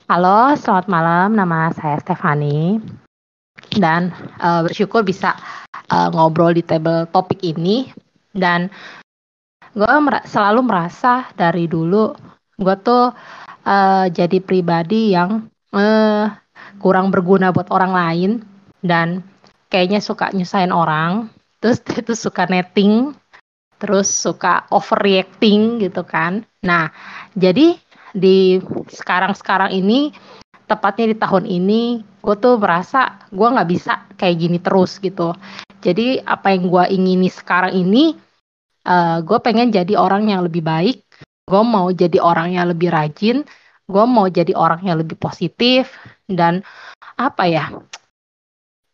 Halo, selamat malam. Nama saya Stefani. Dan eh, bersyukur bisa eh, ngobrol di table topik ini. Dan gue selalu merasa dari dulu gue tuh eh, jadi pribadi yang eh, kurang berguna buat orang lain dan kayaknya suka nyusahin orang. Terus itu suka netting, terus suka overreacting gitu kan. Nah, jadi di sekarang-sekarang ini tepatnya di tahun ini gue tuh merasa gue nggak bisa kayak gini terus gitu jadi apa yang gue ingini sekarang ini eh, gue pengen jadi orang yang lebih baik gue mau jadi orang yang lebih rajin gue mau jadi orang yang lebih positif dan apa ya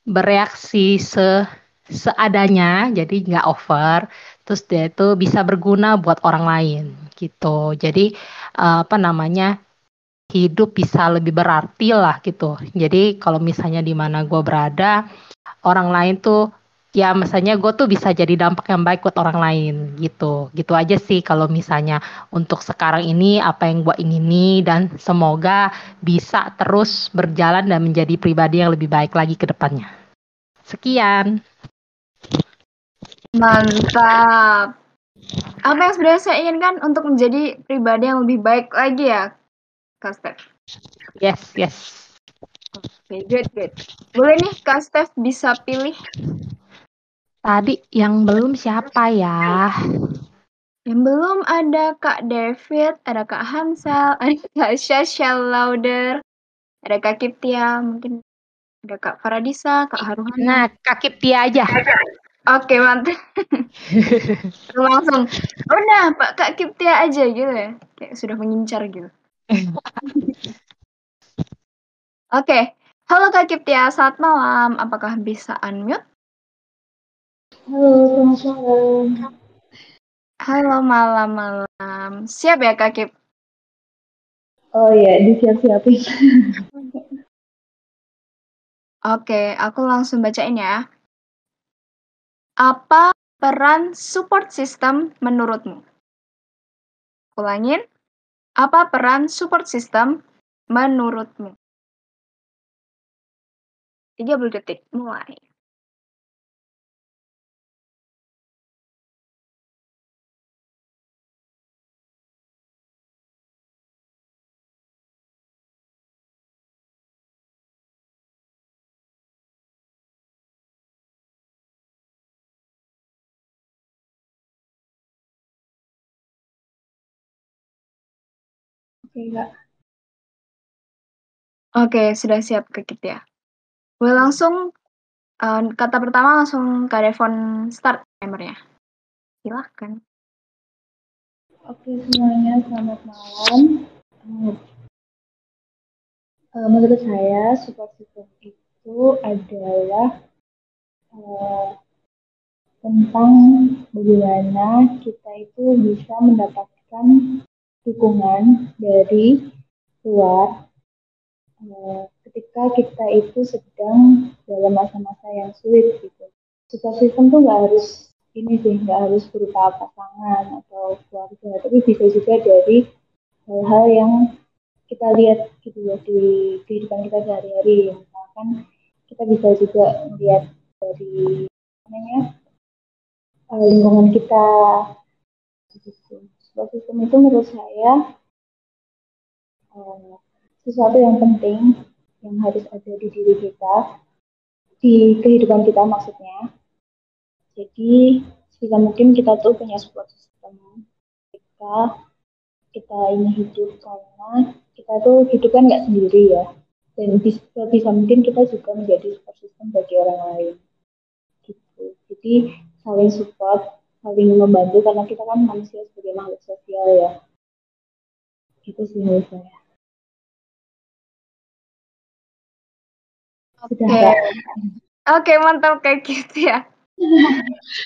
bereaksi se seadanya jadi nggak over terus dia itu bisa berguna buat orang lain gitu. Jadi eh, apa namanya hidup bisa lebih berarti lah gitu. Jadi kalau misalnya di mana gue berada orang lain tuh ya misalnya gue tuh bisa jadi dampak yang baik buat orang lain gitu gitu aja sih kalau misalnya untuk sekarang ini apa yang gue ingini dan semoga bisa terus berjalan dan menjadi pribadi yang lebih baik lagi ke depannya sekian Mantap. Apa yang sebenarnya saya inginkan untuk menjadi pribadi yang lebih baik lagi ya, Kak Stef? yes yes Oke, good, good. Boleh nih, Kak Stef bisa pilih tadi yang belum siapa ya yang belum ada Kak David, ada Kak Hansel, ada Kak Shashel Lauder, ada Kak Kiptia, mungkin ada Kak Faradisa, Kak Haruhan. nah kakip dia aja Oke, mantap. Langsung. Udah, Pak Kak Kiptia aja gitu ya. Kayak sudah mengincar gitu. Oke. Halo Kak Kiptia, selamat malam. Apakah bisa unmute? Halo, selamat malam. Halo malam-malam. Siap ya Kak Kip? Oh iya, disiap-siapin. Oke, aku langsung bacain ya. Apa peran support system menurutmu? Ulangin. Apa peran support system menurutmu? 30 detik, mulai. Oke. Oke, sudah siap Kak Kip ya. Boleh langsung eh, kata pertama langsung Kak Devon start timernya. Silahkan. Oke, semuanya selamat malam. Eh, menurut saya, support system itu adalah eh, tentang bagaimana kita itu bisa mendapatkan dukungan dari luar eh, ketika kita itu sedang dalam masa-masa yang sulit gitu. Support system tuh nggak harus ini sih, nggak harus berupa pasangan atau keluarga, tapi bisa juga dari hal-hal yang kita lihat gitu ya di kehidupan kita sehari-hari. Misalkan kita bisa juga melihat dari namanya eh, lingkungan kita gitu. Support system itu menurut saya eh, sesuatu yang penting yang harus ada di diri kita, di kehidupan kita maksudnya, Jadi sebisa mungkin kita tuh punya support system ketika kita ingin hidup karena kita tuh hidup kan nggak sendiri ya. Dan bisa, bisa mungkin kita juga menjadi support system bagi orang lain. Gitu. Jadi saling support saling membantu karena kita kan manusia sebagai makhluk sosial ya itu sih menurut saya Oke. Oke, mantap kayak gitu ya.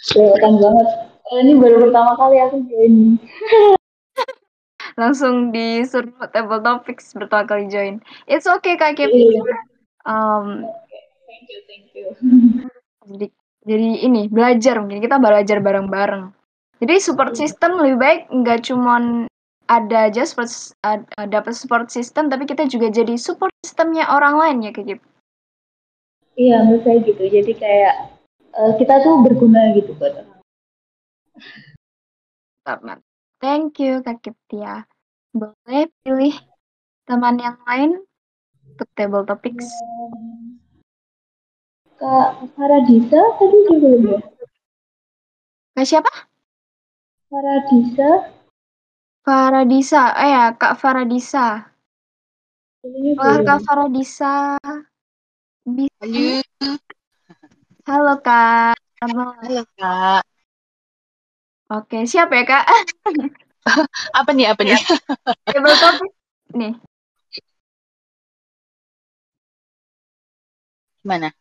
kelihatan banget Eh, ini baru pertama kali aku join Langsung disuruh table topics bertahun kali join. It's okay Kak Kip. Iya. Um, thank you thank you jadi, jadi ini belajar mungkin kita belajar bareng-bareng. Jadi support system lebih baik nggak cuman ada aja support ad- dapat support system tapi kita juga jadi support systemnya orang lain ya Kak Kip. iya menurut saya gitu jadi kayak eh, kita tuh berguna gitu buat orang mantap. Thank you Kak Kiptia. Boleh pilih teman yang lain untuk table topics. Kak Faradisa tadi belum ya? Kak siapa? Faradisa Faradisa. Eh ya, Kak Faradisa. Wah. Kak Faradisa. Bisa. Halo, Kak. Malam. Halo kak, Oke, siap ya, Kak? apa nih apa nih? Table topic. Nih. Gimana?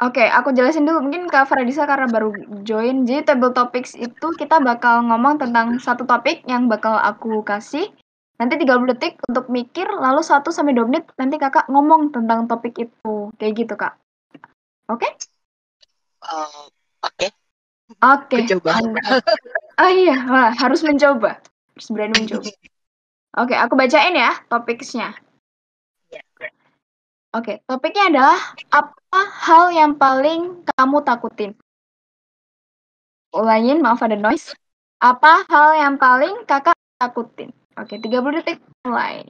Oke, aku jelasin dulu. Mungkin Kak Faradisa karena baru join. Jadi table topics itu kita bakal ngomong tentang satu topik yang bakal aku kasih. Nanti 30 detik untuk mikir, lalu 1 sampai 2 menit nanti kakak ngomong tentang topik itu. Kayak gitu, Kak. Oke? Oke, Oke. coba. Oh iya, wah, harus mencoba. Harus berani mencoba. Oke, aku bacain ya topiknya. Oke, topiknya adalah apa hal yang paling kamu takutin? Ulangin, maaf ada noise. Apa hal yang paling kakak takutin? Oke, 30 detik mulai.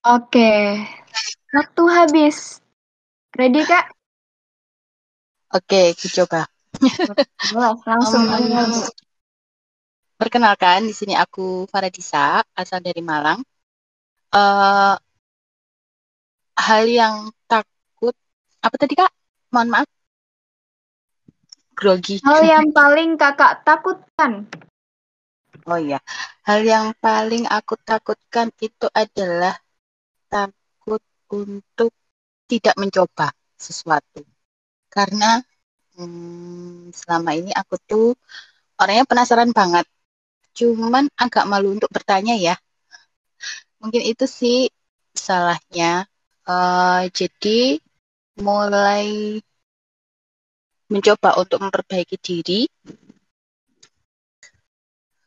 Oke, waktu habis. Ready, Kak? Oke, aku coba. Langsung. Em, perkenalkan, di sini aku Faradisa, asal dari Malang. eh hal yang takut, apa tadi kak? Mohon maaf, grogi. Hal yang paling kakak takutkan. Oh iya, hal yang paling aku takutkan itu adalah takut untuk tidak mencoba sesuatu. Karena hmm, selama ini aku tuh orangnya penasaran banget. Cuman agak malu untuk bertanya ya. Mungkin itu sih salahnya. Eh, jadi mulai mencoba untuk memperbaiki diri.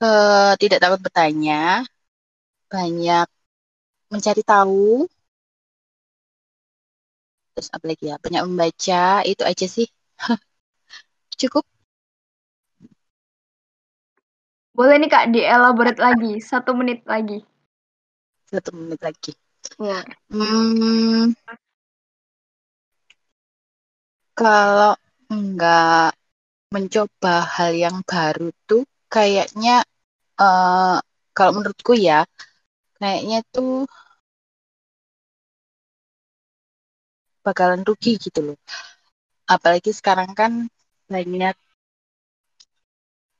Eh, tidak takut bertanya. Banyak mencari tahu. Terus apa lagi ya? Banyak membaca. Itu aja sih. Cukup. Boleh nih Kak dielaborate lagi, satu menit lagi. Satu menit lagi. Boleh. Hmm, kalau nggak mencoba hal yang baru tuh kayaknya eh, kalau menurutku ya kayaknya tuh bakalan rugi gitu loh. Apalagi sekarang kan banyak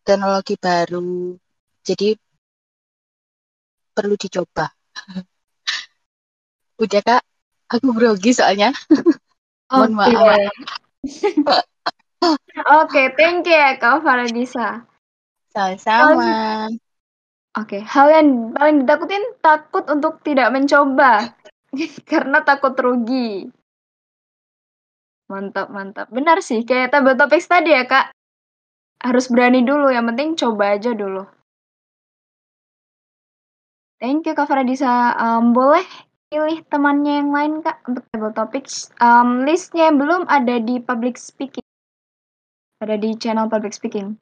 teknologi baru, jadi perlu dicoba. Udah kak, aku grogi soalnya. Mohon Oke. maaf. Oke, thank you ya Kak Faradisa. Sama-sama. Oke, hal yang paling ditakutin takut untuk tidak mencoba. karena takut rugi. Mantap mantap. Benar sih, kayak table topics tadi ya, Kak. Harus berani dulu, yang penting coba aja dulu. Thank you Kak Faradisa. Um, boleh pilih temannya yang lain Kak untuk table topics. Um, listnya belum ada di public speaking. Ada di channel public speaking.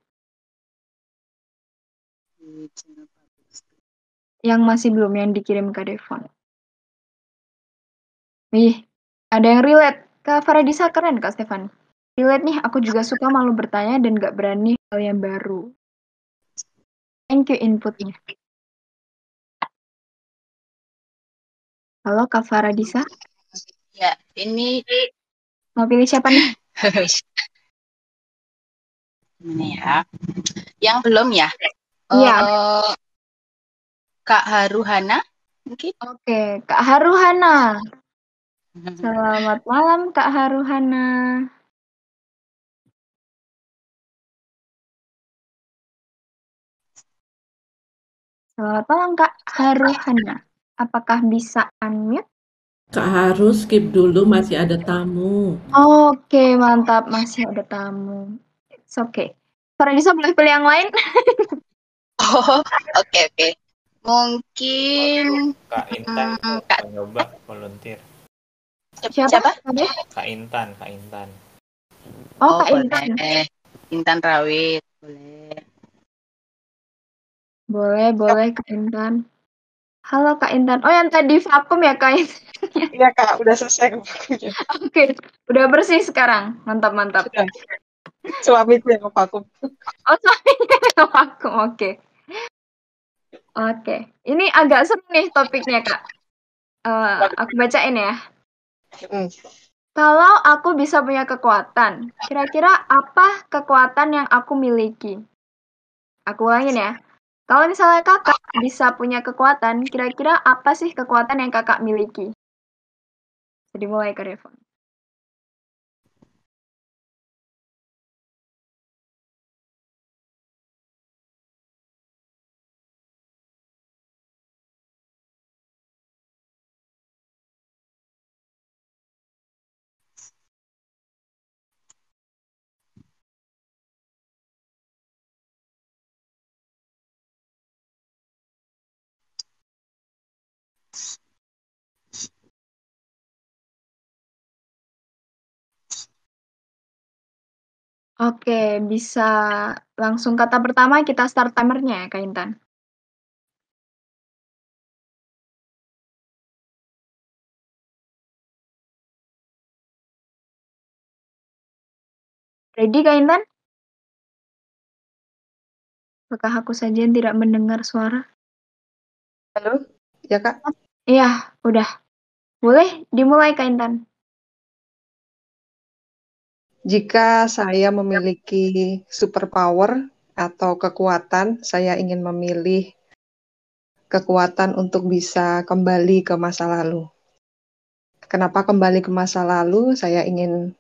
Yang masih belum yang dikirim ke Devon. Wih, ada yang relate. Kak Faradisa keren Kak Stefan. Relate nih, aku juga suka malu bertanya dan gak berani hal yang baru. Thank you inputnya. Halo Kak Faradisa. Ya, ini Mau pilih siapa nih? ini ya. Yang belum ya? Iya. Eh, Kak Haruhana mungkin? Oke, Kak Haruhana. Selamat malam Kak Haruhana. Selamat malam Kak Haruhana. Apakah bisa unmute? Kak harus skip dulu masih ada tamu. Oke, mantap. Masih ada tamu. It's okay. Faradisa boleh pilih yang lain? Oh, oke oke. Mungkin Kak Intan Hmm, mau nyoba volunteer. siapa? Kak Intan, Kak Intan. Oh, Kak boleh. Intan. Intan Rawit, boleh. Boleh, boleh Kak Intan. Halo Kak Intan. Oh, yang tadi vakum ya Kak Intan? Iya kak, udah selesai. Oke, udah bersih sekarang. Mantap, mantap. Suamiku yang vakum. Oh, suaminya yang vakum. Oke. Oke. Ini agak seru nih topiknya, Kak. Eh, aku bacain ya. Kalau aku bisa punya kekuatan, kira-kira apa kekuatan yang aku miliki? Aku ulangin ya. Kalau misalnya kakak bisa punya kekuatan, kira-kira apa sih kekuatan yang kakak miliki? Jadi mulai ke Devon. Oke, bisa langsung kata pertama kita start timernya ya, Kak Intan. Ready, Kak Intan? Apakah aku saja yang tidak mendengar suara? Halo, ya kak? Iya, udah. Boleh dimulai, Kak Intan. Jika saya memiliki superpower atau kekuatan, saya ingin memilih kekuatan untuk bisa kembali ke masa lalu. Kenapa kembali ke masa lalu? Saya ingin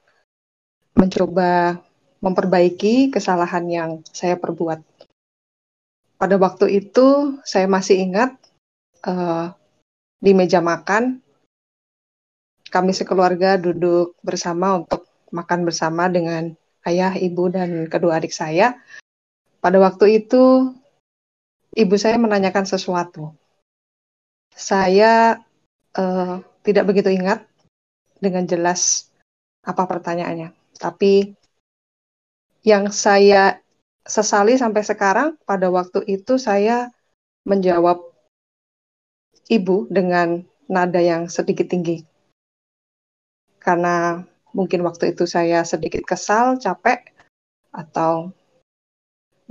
mencoba memperbaiki kesalahan yang saya perbuat. Pada waktu itu, saya masih ingat eh, di meja makan, kami sekeluarga duduk bersama untuk makan bersama dengan ayah, ibu, dan kedua adik saya. Pada waktu itu, ibu saya menanyakan sesuatu. Saya eh, tidak begitu ingat dengan jelas apa pertanyaannya, tapi yang saya sesali sampai sekarang, pada waktu itu saya menjawab ibu dengan nada yang sedikit tinggi. Karena mungkin waktu itu saya sedikit kesal, capek, atau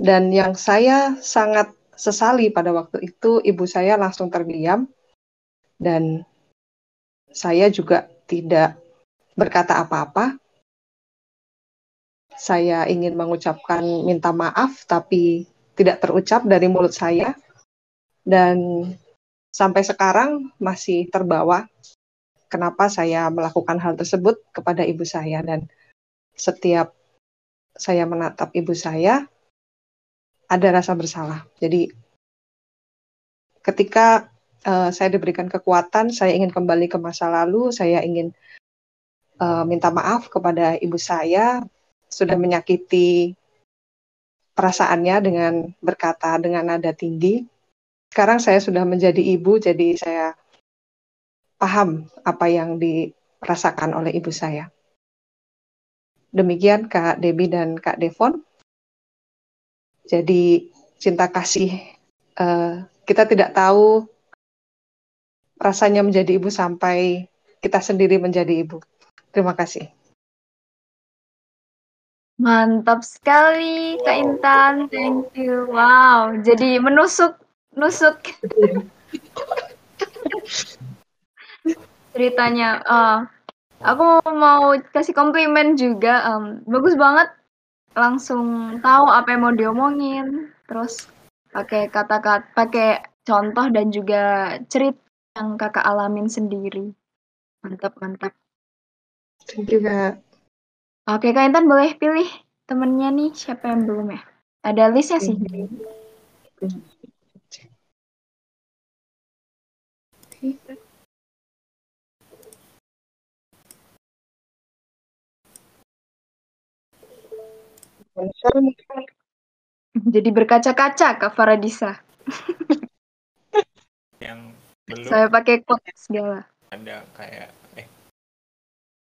dan yang saya sangat sesali pada waktu itu ibu saya langsung terdiam dan saya juga tidak berkata apa-apa. Saya ingin mengucapkan minta maaf tapi tidak terucap dari mulut saya dan sampai sekarang masih terbawa kenapa saya melakukan hal tersebut kepada ibu saya dan setiap saya menatap ibu saya ada rasa bersalah. Jadi ketika uh, saya diberikan kekuatan, saya ingin kembali ke masa lalu, saya ingin uh, minta maaf kepada ibu saya sudah menyakiti perasaannya dengan berkata dengan nada tinggi. Sekarang saya sudah menjadi ibu, jadi saya paham apa yang dirasakan oleh ibu saya. Demikian Kak Debbie dan Kak Devon. Jadi cinta kasih uh, kita tidak tahu rasanya menjadi ibu sampai kita sendiri menjadi ibu. Terima kasih. Mantap sekali Kak Intan, thank you. Wow, jadi menusuk nusuk ceritanya. Uh, aku mau kasih komplimen juga. Um, bagus banget, langsung tahu apa yang mau diomongin. Terus pakai kata-kata, pakai contoh dan juga cerita yang kakak alamin sendiri. Mantap, mantap. Thank you, Kak. Oke, Kak Intan boleh pilih temennya nih siapa yang belum ya? Ada listnya sih. Jadi berkaca-kaca Kak Faradisa. yang belum Saya pakai quote segala. ada kayak eh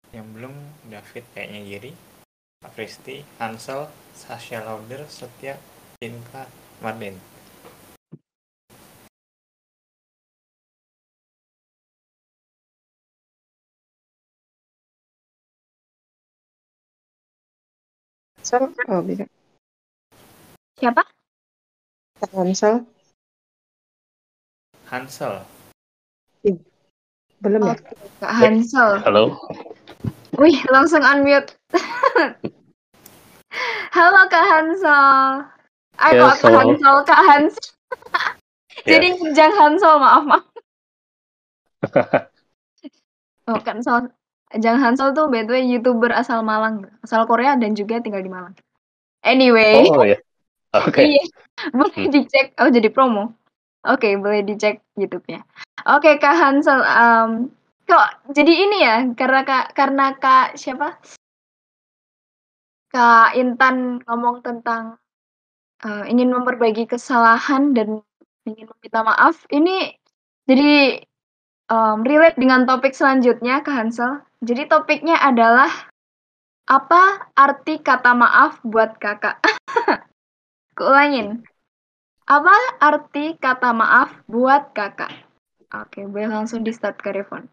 yang belum David kayaknya Giri Apristi Hansel Sasha Lauder Setia Cinta Marlin Hansel, oh bisa. Siapa? Hansel, Hansel Iya. belum ya? Oke, Kak Hansel. Halo. Wih, langsung unmute. Halo Kak Hansel. Eh, Ya, kok Kak. Hansel, Kak Hansel. Ya. Jadi Jang Hansel, maaf maaf. Oh, kan Hansel. Jang Hansel tuh by the way YouTuber asal Malang, asal Korea dan juga tinggal di Malang. Anyway, Oh ya. Oke. iya, boleh Hmm. dicek. Oh, jadi promo. Oke, boleh dicek YouTube-nya. Oke, Kak Hansel, em, kok jadi ini ya? Karena Kak, karena Kak siapa? Kak Intan ngomong tentang eh, ingin memperbaiki kesalahan dan ingin meminta maaf. Ini jadi em, relate dengan topik selanjutnya, Kak Hansel. Jadi topiknya adalah apa arti kata maaf buat kakak? Keulangin. Apa arti kata maaf buat kakak? Oke, boleh langsung di start ke Revon.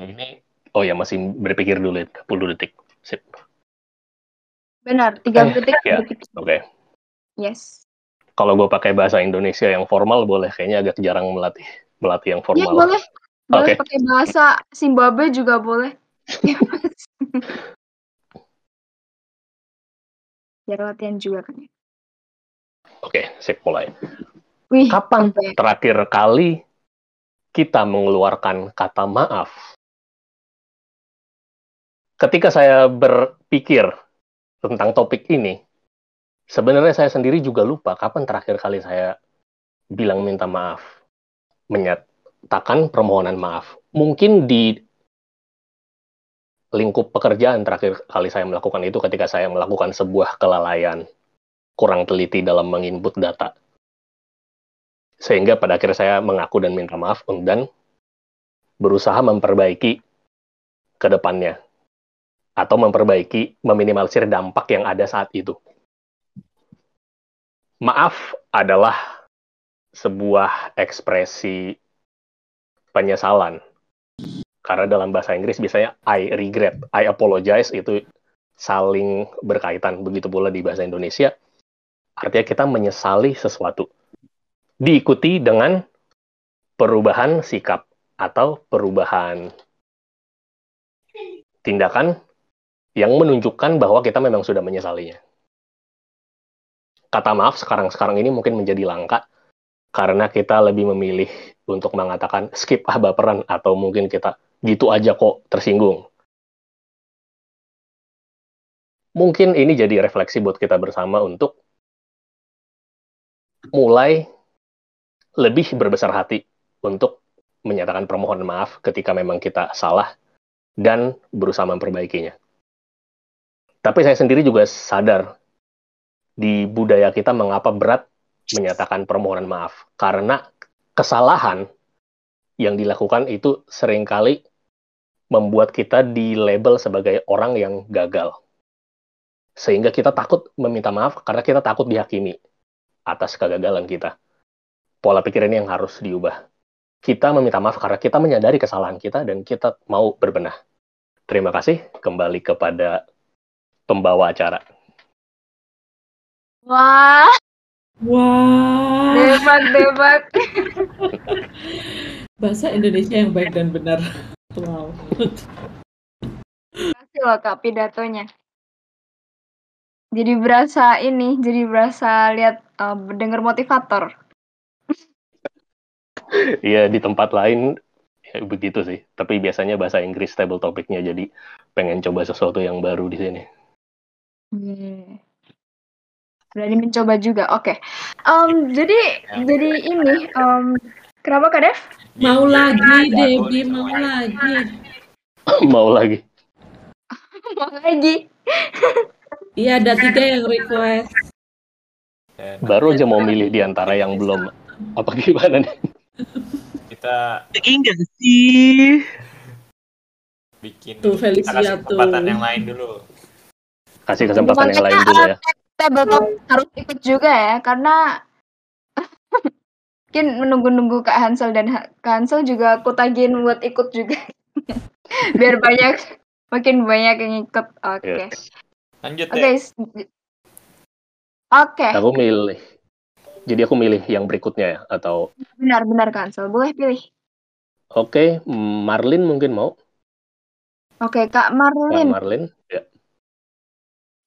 Ini oh ya masih berpikir dulu ya, 10 detik. Sip. Benar, 30 Eh, detik. ya. detik. Oke. Yes. Kalau gue pakai bahasa Indonesia yang formal boleh, kayaknya agak jarang melatih melatih yang Iya, formal. boleh. Boleh Oke. pakai bahasa Zimbabwe juga boleh. Biar latihan juga kan ya. Oke, sip mulai. Wih, Kapan oke. terakhir kali kita mengeluarkan kata maaf? Ketika saya berpikir tentang topik ini, sebenarnya saya sendiri juga lupa kapan terakhir kali saya bilang minta maaf, menyatakan permohonan maaf. Mungkin di lingkup pekerjaan terakhir kali saya melakukan itu ketika saya melakukan sebuah kelalaian, kurang teliti dalam menginput data sehingga pada akhirnya saya mengaku dan minta maaf dan berusaha memperbaiki ke depannya atau memperbaiki meminimalisir dampak yang ada saat itu. Maaf adalah sebuah ekspresi penyesalan. Karena dalam bahasa Inggris biasanya I regret, I apologize itu saling berkaitan. Begitu pula di bahasa Indonesia, artinya kita menyesali sesuatu diikuti dengan perubahan sikap atau perubahan tindakan yang menunjukkan bahwa kita memang sudah menyesalinya. Kata maaf sekarang-sekarang ini mungkin menjadi langka karena kita lebih memilih untuk mengatakan skip ah baperan atau mungkin kita gitu aja kok tersinggung. mungkin ini jadi refleksi buat kita bersama untuk mulai lebih berbesar hati untuk menyatakan permohonan maaf ketika memang kita salah dan berusaha memperbaikinya. Tapi saya sendiri juga sadar di budaya kita mengapa berat menyatakan permohonan maaf karena kesalahan yang dilakukan itu sering kali membuat kita di label sebagai orang yang gagal. Sehingga kita takut meminta maaf karena kita takut dihakimi atas kegagalan kita. Pola pikir ini yang harus diubah. Kita meminta maaf karena kita menyadari kesalahan kita dan kita mau berbenah. Terima kasih. Kembali kepada pembawa acara. Wah, Wah, debat debat. bahasa Indonesia yang baik dan benar. Wow. Kasih loh kak pidatonya. Jadi berasa ini, jadi berasa lihat uh, dengar motivator. Iya, di tempat lain ya begitu sih. Tapi biasanya bahasa Inggris table topiknya jadi pengen coba sesuatu yang baru di sini. Hmm. Berani mencoba juga. Oke. Em, jadi jadi ini em, kenapa Kak Dev? Mau lagi, nih mau lagi. Mau lagi. Mau lagi. Iya, ada tiga yang request. Baru aja mau milih di antara yang belum. Apa gimana nih? kita Lagi enggak sih? bikin Tuh, kita kasih Felicia kesempatan tuh. yang lain dulu. Kasih kesempatan yang lain dulu ya. Tabletop harus ikut juga ya karena mungkin menunggu-nunggu Kak Hansel dan Ha- Kak Hansel juga aku tagihin buat ikut juga. Biar banyak makin banyak yang ikut. Oke. Yes. Lanjut Oke. s- Oke. Aku milih. Jadi aku milih yang berikutnya ya atau Benar-benar Kak Hansel. Boleh pilih. oke, Marlin mungkin mau. Oke, Kak Kak Marlin. Marlin, ya.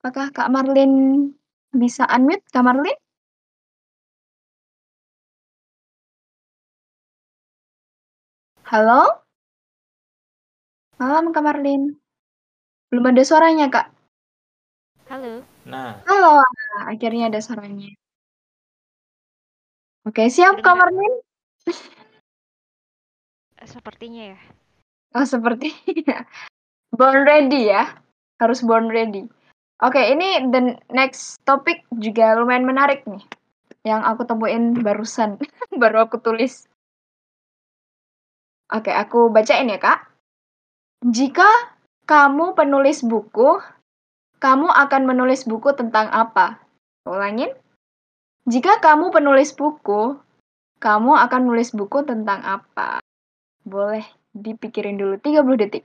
Apakah Kak Marlin bisa unmute? Kak Marlin? Halo? Malam Kak Marlin. Belum ada suaranya, Kak. Halo. Nah, Halo, akhirnya ada suaranya. Oke, siap Kak Kedengeran? Marlin? Sepertinya ya. Oh, seperti born ready ya. Harus born ready. Oke, ini the next topic juga lumayan menarik nih. Yang aku temuin barusan. Baru aku tulis. Oke, aku bacain ya, Kak. Jika kamu penulis buku, kamu akan menulis buku tentang apa? Ulangin. Jika kamu penulis buku, kamu akan menulis buku tentang apa? Boleh dipikirin dulu 30 detik.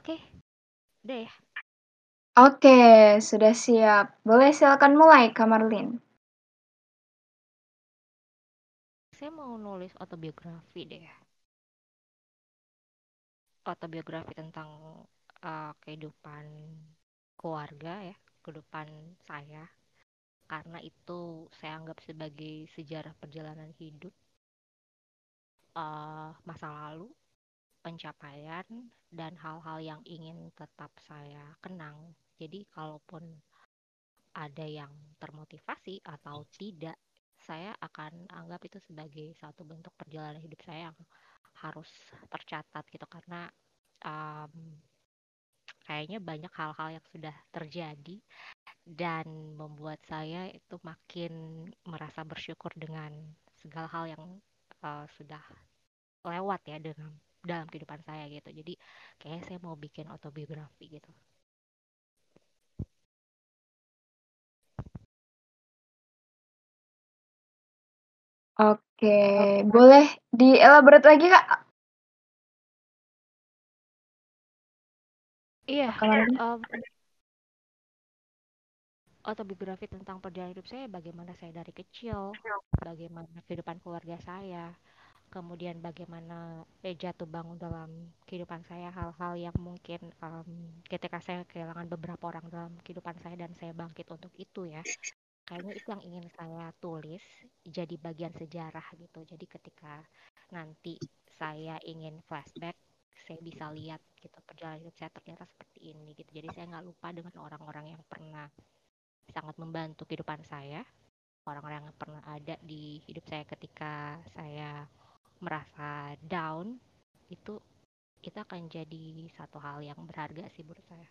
Oke. Udah ya. Oke, sudah siap. Boleh silakan mulai, Kak Marlin. Saya mau nulis autobiografi deh. Autobiografi tentang uh, kehidupan keluarga ya, kehidupan saya. Karena itu saya anggap sebagai sejarah perjalanan hidup uh, masa lalu, pencapaian, dan hal-hal yang ingin tetap saya kenang. Jadi kalaupun ada yang termotivasi atau tidak, saya akan anggap itu sebagai satu bentuk perjalanan hidup saya yang harus tercatat gitu karena um, kayaknya banyak hal-hal yang sudah terjadi dan membuat saya itu makin merasa bersyukur dengan segala hal yang uh, sudah lewat ya dengan dalam kehidupan saya gitu. Jadi kayaknya saya mau bikin autobiografi gitu. Oke, boleh dielaborate lagi, Kak? Iya, um, autobiografi tentang perjalanan hidup saya, bagaimana saya dari kecil, bagaimana kehidupan keluarga saya, kemudian bagaimana eh, jatuh bangun dalam kehidupan saya hal-hal yang mungkin um, ketika saya kehilangan beberapa orang dalam kehidupan saya dan saya bangkit untuk itu ya. Kayaknya itu yang ingin saya tulis jadi bagian sejarah gitu. Jadi ketika nanti saya ingin flashback saya bisa lihat gitu perjalanan hidup saya ternyata seperti ini gitu. Jadi saya nggak lupa dengan orang-orang yang pernah sangat membantu kehidupan saya orang-orang yang pernah ada di hidup saya ketika saya merasa down itu itu akan jadi satu hal yang berharga sih menurut saya.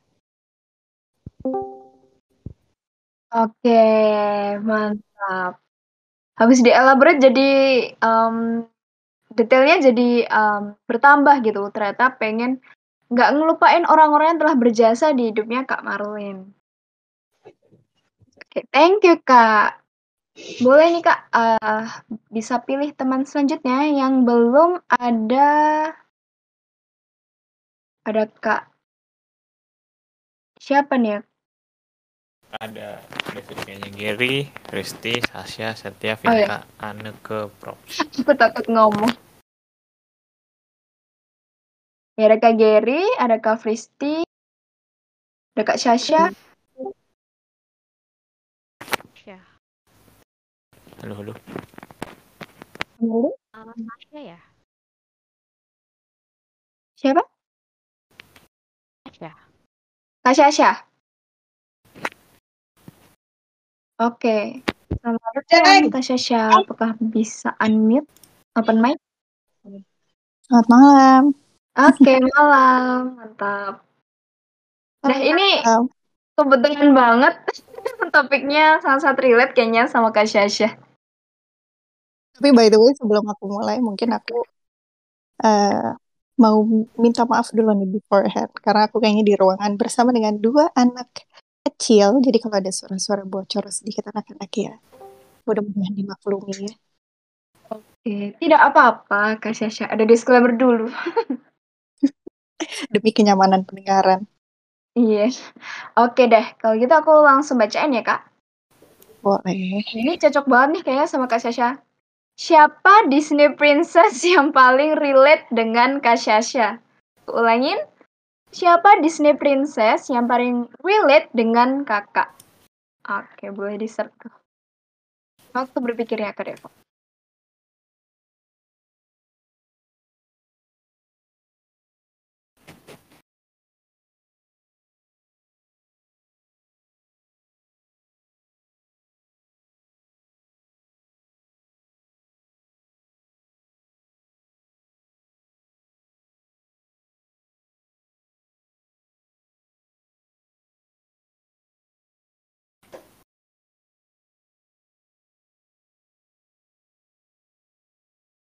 Oke, mantap. Habis dielaborate jadi um, detailnya jadi um, bertambah gitu. Ternyata pengen nggak ngelupain orang-orang yang telah berjasa di hidupnya Kak Marlin. Oke, thank you Kak. Boleh nih Kak, uh, bisa pilih teman selanjutnya yang belum ada ada Kak siapa nih ya? Ada David kayaknya Gary, Risti, Sasha, Setia, Oh, Vinka, ya. Aneke, Props. Aku takut ngomong. Ya, ada Kak Gary, ada Kak Fristi, ada Kak Sasha. Ya, Halo, halo. Halo? uh, Sasha ya, Siapa? Sasha. Kak Sasha. Oke. Selamat datang Kak Sasha. Apakah bisa unmute? Open mic? Selamat malam. Oke, malam. Mantap. Nah, ini kebetulan banget topiknya sangat-sangat relate kayaknya sama Kak Sasha. Tapi by the way sebelum aku mulai mungkin aku eh, mau minta maaf dulu nih beforehand karena aku kayaknya di ruangan bersama dengan dua anak kecil. Jadi kalau ada suara-suara bocor sedikit anak-anak ya mudah-mudahan dimaklumi ya. Oke, tidak apa-apa Kak Sasha. Ada disclaimer dulu. Demi kenyamanan pendengaran. Iya. Oke deh, kalau gitu aku langsung bacain ya, Kak. Boleh. Ini cocok banget nih kayaknya sama Kak Sasha. Siapa Disney Princess yang paling relate dengan Kak Sasha? Aku Ulangin. Siapa Disney Princess yang paling relate dengan kakak? Oke, boleh di-search. Waktu berpikir ya, Kak Devo.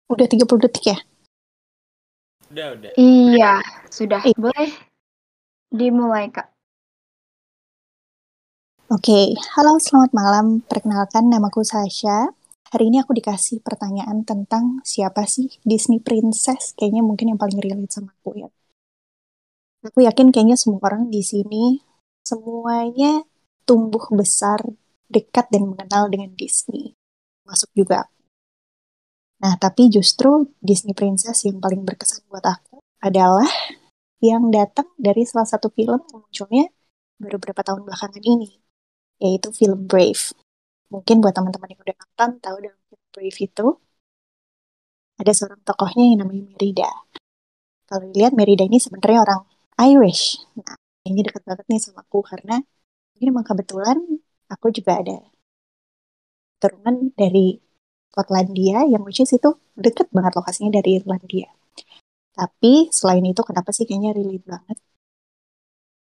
Udah 30 detik ya? Udah, udah. Iya, sudah. Boleh dimulai, Kak. Oke, halo selamat malam. Perkenalkan namaku Sasha. Hari ini aku dikasih pertanyaan tentang siapa sih Disney Princess. Kayaknya mungkin yang paling relate sama aku ya. Aku yakin kayaknya semua orang di sini semuanya tumbuh besar dekat dan mengenal dengan Disney. Masuk juga aku. Nah, tapi justru Disney Princess yang paling berkesan buat aku adalah yang datang dari salah satu film munculnya baru beberapa tahun belakangan ini, yaitu film Brave. Mungkin buat teman-teman yang udah nonton tahu dalam film Brave itu ada seorang tokohnya yang namanya Merida. Kalau dilihat Merida ini sebenarnya orang Irish. Nah, ini dekat banget nih sama aku karena ini memang kebetulan aku juga ada keturunan dari Skotlandia yang which is itu deket banget lokasinya dari Irlandia. Tapi selain itu kenapa sih kayaknya relate banget?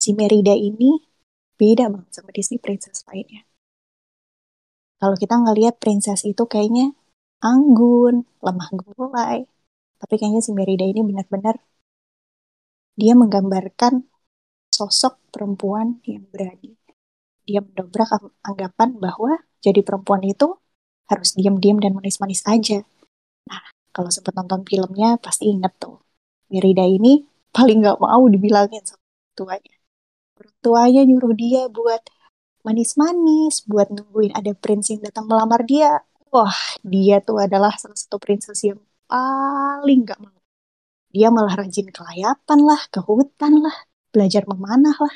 Si Merida ini beda banget sama Disney Princess lainnya. Kalau kita ngelihat princess itu kayaknya anggun, lemah gemulai. Tapi kayaknya si Merida ini benar-benar dia menggambarkan sosok perempuan yang berani. Dia mendobrak ang- anggapan bahwa jadi perempuan itu harus diam-diam dan manis-manis aja. Nah, kalau sempat nonton filmnya pasti inget tuh. Merida ini paling nggak mau dibilangin sama tuanya. Tuanya nyuruh dia buat manis-manis, buat nungguin ada prince yang datang melamar dia. Wah, dia tuh adalah salah satu princess yang paling nggak mau. Dia malah rajin kelayapan lah, ke hutan lah, belajar memanah lah.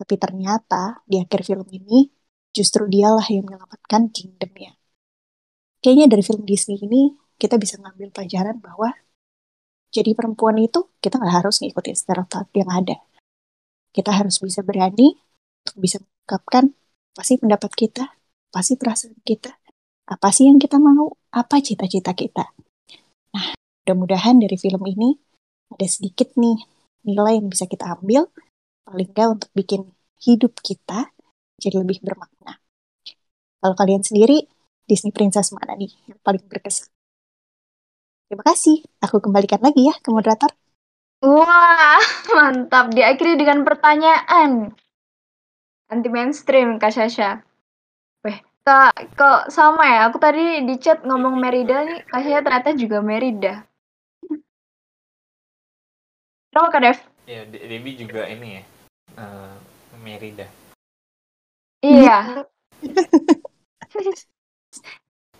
Tapi ternyata di akhir film ini justru dialah yang menyelamatkan kingdomnya. Kayaknya dari film Disney ini kita bisa ngambil pelajaran bahwa jadi perempuan itu kita nggak harus ngikutin stereotip yang ada. Kita harus bisa berani untuk bisa mengungkapkan apa sih pendapat kita, apa sih perasaan kita, apa sih yang kita mau, apa cita-cita kita. Nah, mudah-mudahan dari film ini ada sedikit nih nilai yang bisa kita ambil, paling nggak untuk bikin hidup kita jadi lebih bermakna. Kalau kalian sendiri, Disney Princess mana nih yang paling berkesan? Terima kasih. Aku kembalikan lagi ya ke moderator. Wah, mantap. Diakhiri dengan pertanyaan. Anti mainstream, Kak Sasha. Weh, Kak, kok sama ya? Aku tadi di chat ngomong Merida nih, Kak Sasha ternyata juga Merida. Kenapa Kak Dev? Ya, De- Debbie juga ini ya. eh, Merida. Iya.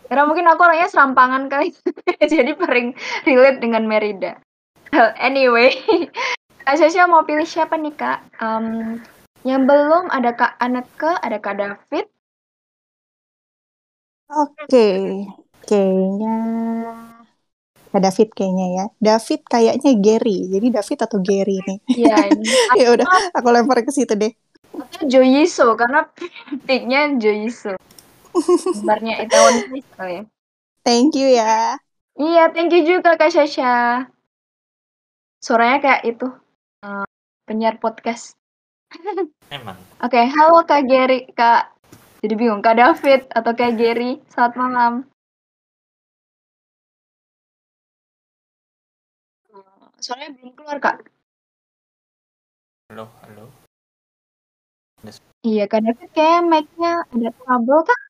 Karena mungkin aku orangnya serampangan kali, jadi paling relate dengan Merida. Well, anyway, Kak Sasha mau pilih siapa nih Kak? Em, yang belum ada Kak Aneke, ada Kak David. Oke, kayaknya Kak David kayaknya ya. David kayaknya Gary. Jadi David atau Gary nih? Iya, ini. ya udah, aku lempar ke situ deh. Atau Joyiso, karena picknya Joyiso. Gambarnya Itaewon Class kali ya. Thank you ya. Iya, thank you juga Kak Sasha. Suaranya kayak itu, eh, penyiar podcast. Emang. Oke, halo Kak Gary, Kak. Jadi bingung, Kak David atau Kak Gary. Selamat malam. Eh, Suaranya belum keluar, Kak. Halo, halo. Iya, Kak David kayak mic-nya ada trouble, Kak.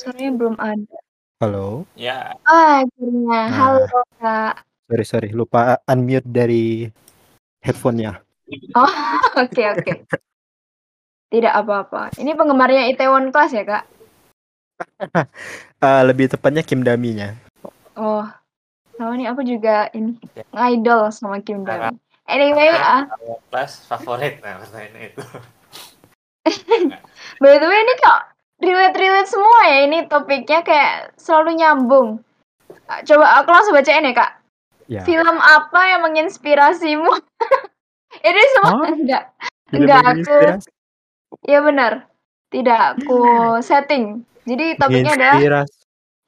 Suaranya belum ada. Halo. Ya, Ah, akhirnya. Halo, Nah, Kak. sorry sorry lupa unmute dari headphone-nya. Oh, oke, oke. Tidak apa-apa. Ini penggemarnya Itaewon Class ya, Kak? Eh, lebih tepatnya Kim Dami-nya. Oh, sama nih aku juga ini ngidol sama Kim Dami. Anyway, ah, kelas favorit nah itu. by the way ini kok relate-relate semua ya ini topiknya kayak selalu nyambung. Ah, Coba aku langsung bacain ya, Kak. Ya. Film apa yang menginspirasimu? ini semua Hah? enggak. Film Enggak aku. Iya benar. Tidak aku setting. Jadi topiknya adalah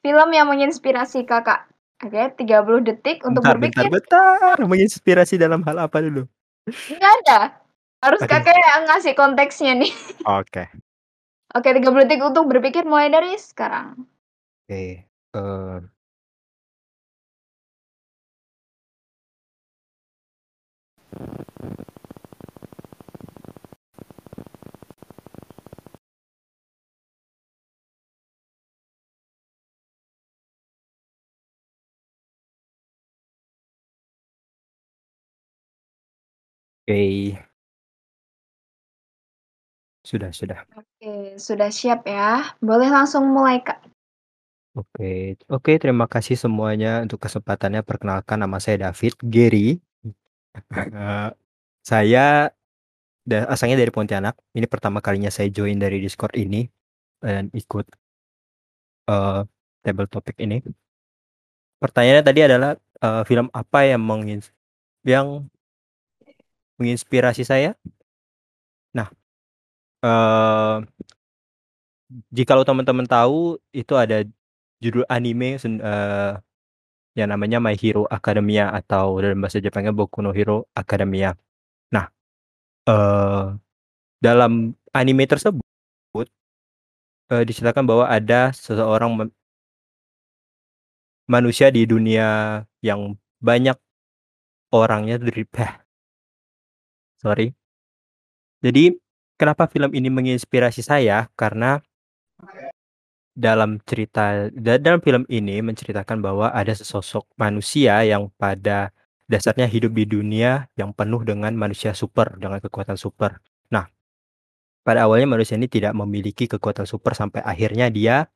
film yang menginspirasi Kakak. Oke, 30 detik untuk Bentar, bentar, berpikir. bentar. Menginspirasi dalam hal apa dulu? Enggak ada. Harus Aduh. kakak yang ngasih konteksnya nih. Oke. Oke, 30 detik untuk berpikir mulai dari sekarang. Oke. eh, Oke. Sudah, sudah. Oke, sudah siap ya. Boleh langsung mulai, Kak. Oke, oke. Terima kasih semuanya untuk kesempatannya. Perkenalkan nama saya David Gary. Eh, saya da- asalnya dari Pontianak. Ini pertama kalinya saya join dari Discord ini dan ikut eh table topik ini. Pertanyaannya tadi adalah eh, film apa yang mengins yang menginspirasi saya? Nah, eh jikalau teman-teman tahu itu ada judul anime eh, yang namanya My Hero Academia atau dalam bahasa Jepangnya Boku no Hero Academia. Nah, eh dalam anime tersebut eh, diceritakan bahwa ada seseorang ma- manusia di dunia yang banyak orangnya dari sorry. Jadi kenapa film ini menginspirasi saya? Karena dalam cerita da- dalam film ini menceritakan bahwa ada sesosok manusia yang pada dasarnya hidup di dunia yang penuh dengan manusia super dengan kekuatan super. Nah, pada awalnya manusia ini tidak memiliki kekuatan super sampai akhirnya dia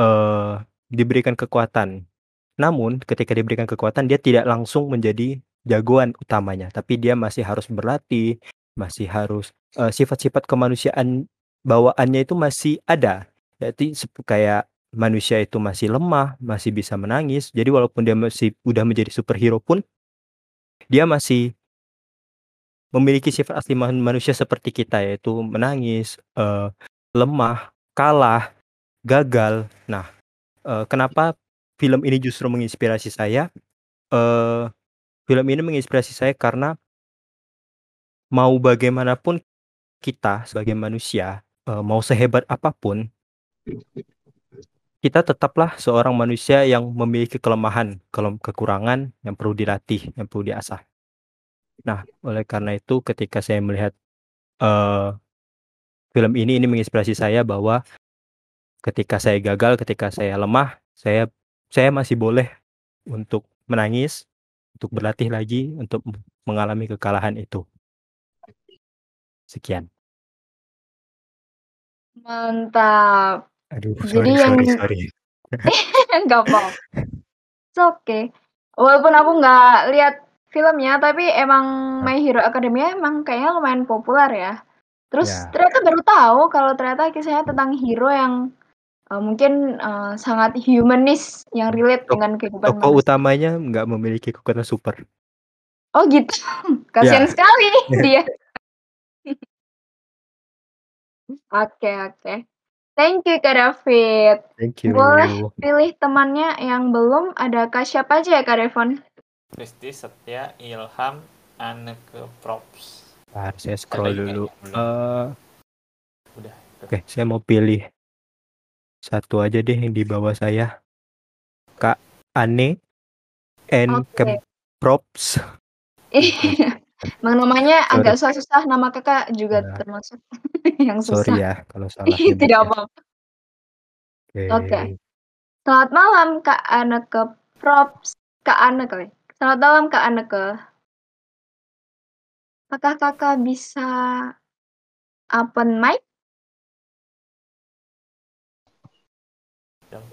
eh diberikan kekuatan. Namun ketika diberikan kekuatan dia tidak langsung menjadi jagoan utamanya, tapi dia masih harus berlatih, masih harus uh, sifat-sifat kemanusiaan bawaannya itu masih ada. Jadi kayak manusia itu masih lemah, masih bisa menangis. Jadi walaupun dia masih udah menjadi superhero pun dia masih memiliki sifat asli manusia seperti kita yaitu menangis, uh, lemah, kalah, gagal. Nah, uh, kenapa film ini justru menginspirasi saya? Uh, film ini menginspirasi saya karena mau bagaimanapun kita sebagai manusia, uh, mau sehebat apa pun, kita tetaplah seorang manusia yang memiliki kelemahan, kekurangan yang perlu dilatih, yang perlu diasah. Nah, oleh karena itu ketika saya melihat, uh, film ini, ini menginspirasi saya bahwa ketika saya gagal, ketika saya lemah, saya saya masih boleh untuk menangis, untuk berlatih lagi, untuk mengalami kekalahan itu. Sekian. Mantap. Aduh, Jadi sorry yang sorry sorry. nggak apa It's okay. Walaupun aku nggak lihat filmnya, tapi emang My Hero Academia emang kayaknya lumayan populer ya. Terus Ya. ternyata baru tahu kalau ternyata kisahnya tentang hero yang uh, mungkin uh, sangat humanis yang relate Tok dengan kehidupan tokoh manusia. utamanya nggak memiliki kekuatan super. Oh gitu. Kasihan Ya. sekali dia. Oke, oke. Thank you Kak David. Thank you. Boleh pilih temannya yang belum ada Kak siapa aja ya Kak Devon? Kristi Setia Ilham Anneke Props Bentar, saya ada scroll dulu. Eh, udah Oke, saya mau pilih satu aja deh yang di bawah saya. Kak Ane N Oke. Props. Emang namanya Sorry. agak susah-susah nama kakak juga Ya. termasuk yang susah. Sorry ya kalau salah Tidak nyebutnya. apa-apa. Oke. Oke. Selamat malam Kak Aneke Props. Kak Aneke. Selamat malam Kak Aneke. Apakah kakak bisa open mic?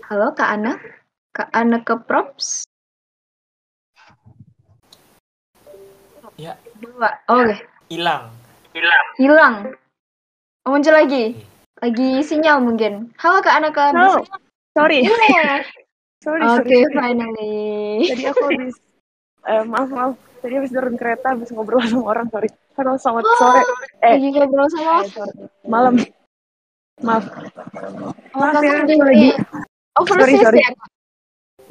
Halo Kak Ana? Kak Aneke Props? Ya Dua. Oh, Oke. hilang Hilang. Oh, muncul lagi. Lagi sinyal mungkin. Halo Kak Aneke. Halo. Sorry. Iya. sorry, Oke, sorry. finally. Tadi aku habis eh, maaf maaf. Tadi habis turun kereta habis ngobrol sama orang, sorry. Halo, selamat sore. Eh, Lagi ngobrol sama eh, sorry. Malam. Maaf. Oh, Maaf ya, aku lagi. overseas sorry, sorry. ya?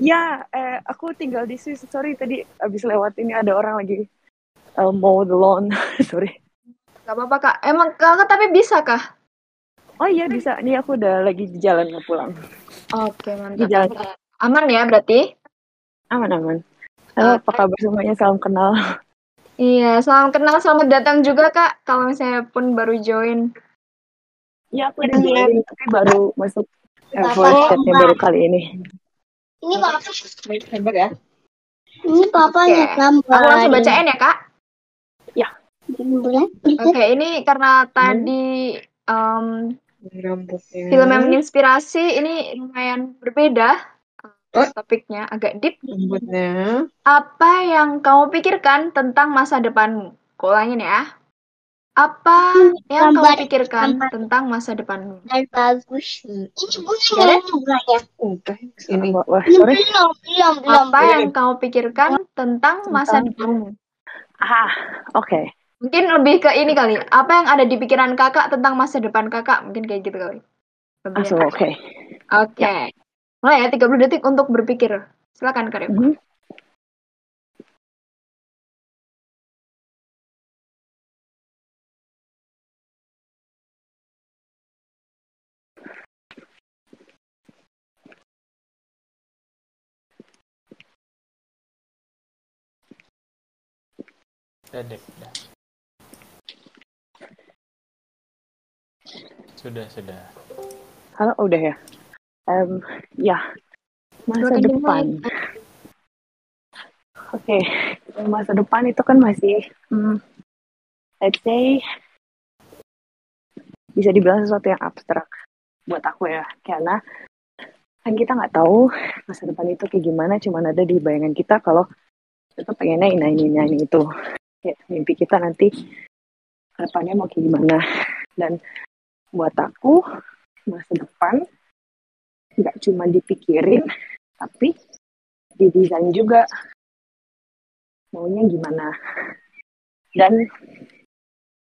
Ya, eh, aku tinggal di Swiss. Sorry, tadi habis lewat ini ada orang lagi eh, mow the lawn. sorry. Gak apa-apa Kak. Emang kakak tapi bisa kah? Oh iya bisa. Ini aku udah lagi di jalan mau pulang. Oke, Di mantap. jalan. Aman ya berarti? Aman aman. Halo, apa kabar semuanya? Salam kenal. Iya, salam kenal, selamat datang juga Kak. Kalau misalnya pun baru join. Ya, aku udah join, tapi baru masuk eh, voice chatnya baru kali ini. Ini Bapak. Hebat ya? Ini Papa Aku langsung bacain ya Kak. Ya. Oke, ini karena tadi em, Rambutnya. film yang menginspirasi ini lumayan berbeda eh, topiknya, agak deep. Rambutnya. Apa yang kamu pikirkan tentang masa depanmu? Ulangin ya. Apa yang kamu pikirkan gambar. tentang masa depanmu? Dan bagus. Ini ya. Udah, ini. Wah, Belum, sorry. belum, belum, belum. Apa yang kamu pikirkan tentang masa Tentang- depanmu? Ah, oke. Mungkin lebih ke ini kali. Apa yang ada di pikiran kakak tentang masa depan kakak? Mungkin kayak gitu kali. Oke. Oke. Mulai ya 30 detik untuk berpikir. Silakan Kak Dev. Mhm. Udah deh udah sudah sudah. Halo, udah ya. Em, ya, masa depan. Oke, masa depan itu kan masih, hmm, let's say, bisa dibilang sesuatu yang abstrak buat aku ya, karena kan kita nggak tahu masa depan itu kayak gimana cuman ada di bayangan kita kalau kita pengennya ini ini, ini itu kayak mimpi kita nanti depannya mau kayak gimana. Dan buat aku masa depan nggak cuma dipikirin tapi didesain juga. Maunya gimana? Dan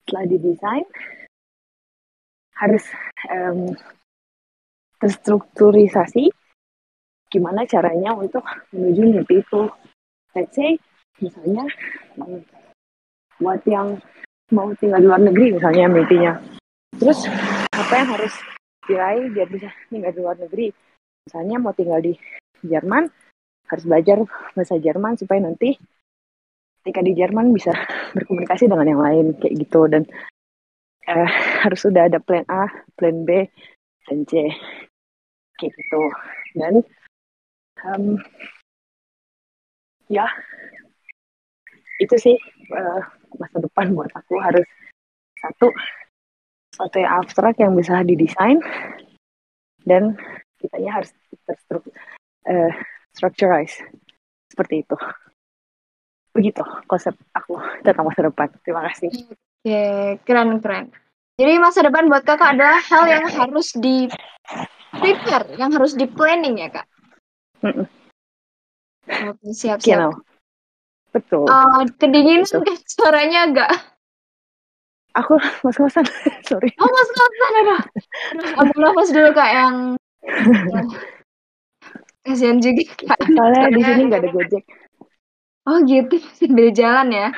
setelah didesain harus em, terstrukturisasi gimana caranya untuk menuju mimpi itu. Let's say misalnya buat yang mau tinggal di luar negeri misalnya mimpinya. Terus apa yang harus diraih biar bisa tinggal di luar negeri? Misalnya mau tinggal di Jerman harus belajar bahasa Jerman supaya nanti ketika di Jerman bisa berkomunikasi dengan yang lain kayak gitu. Dan eh, harus sudah ada plan A, plan B, dan C kayak gitu. Dan em, ya itu sih eh, masa depan buat aku harus satu sesuatu yang abstrak yang bisa didesain dan kitanya harus terstruktur eh, structurize seperti itu begitu konsep aku tentang masa depan terima kasih Oke, keren keren. Jadi masa depan buat kakak adalah hal yang harus di prepare, yang harus di planning ya kak. Mm-mm. Oke, siap You siap. know, betul Eh, kedinginan Betul. kan suaranya agak. aku mas-masan sorry Oh mas Kapan, aduh. Ambil nafas dulu kak yang. Kasihan juga kak. soalnya di sini nggak ada gojek Oh gitu, sambil jalan ya.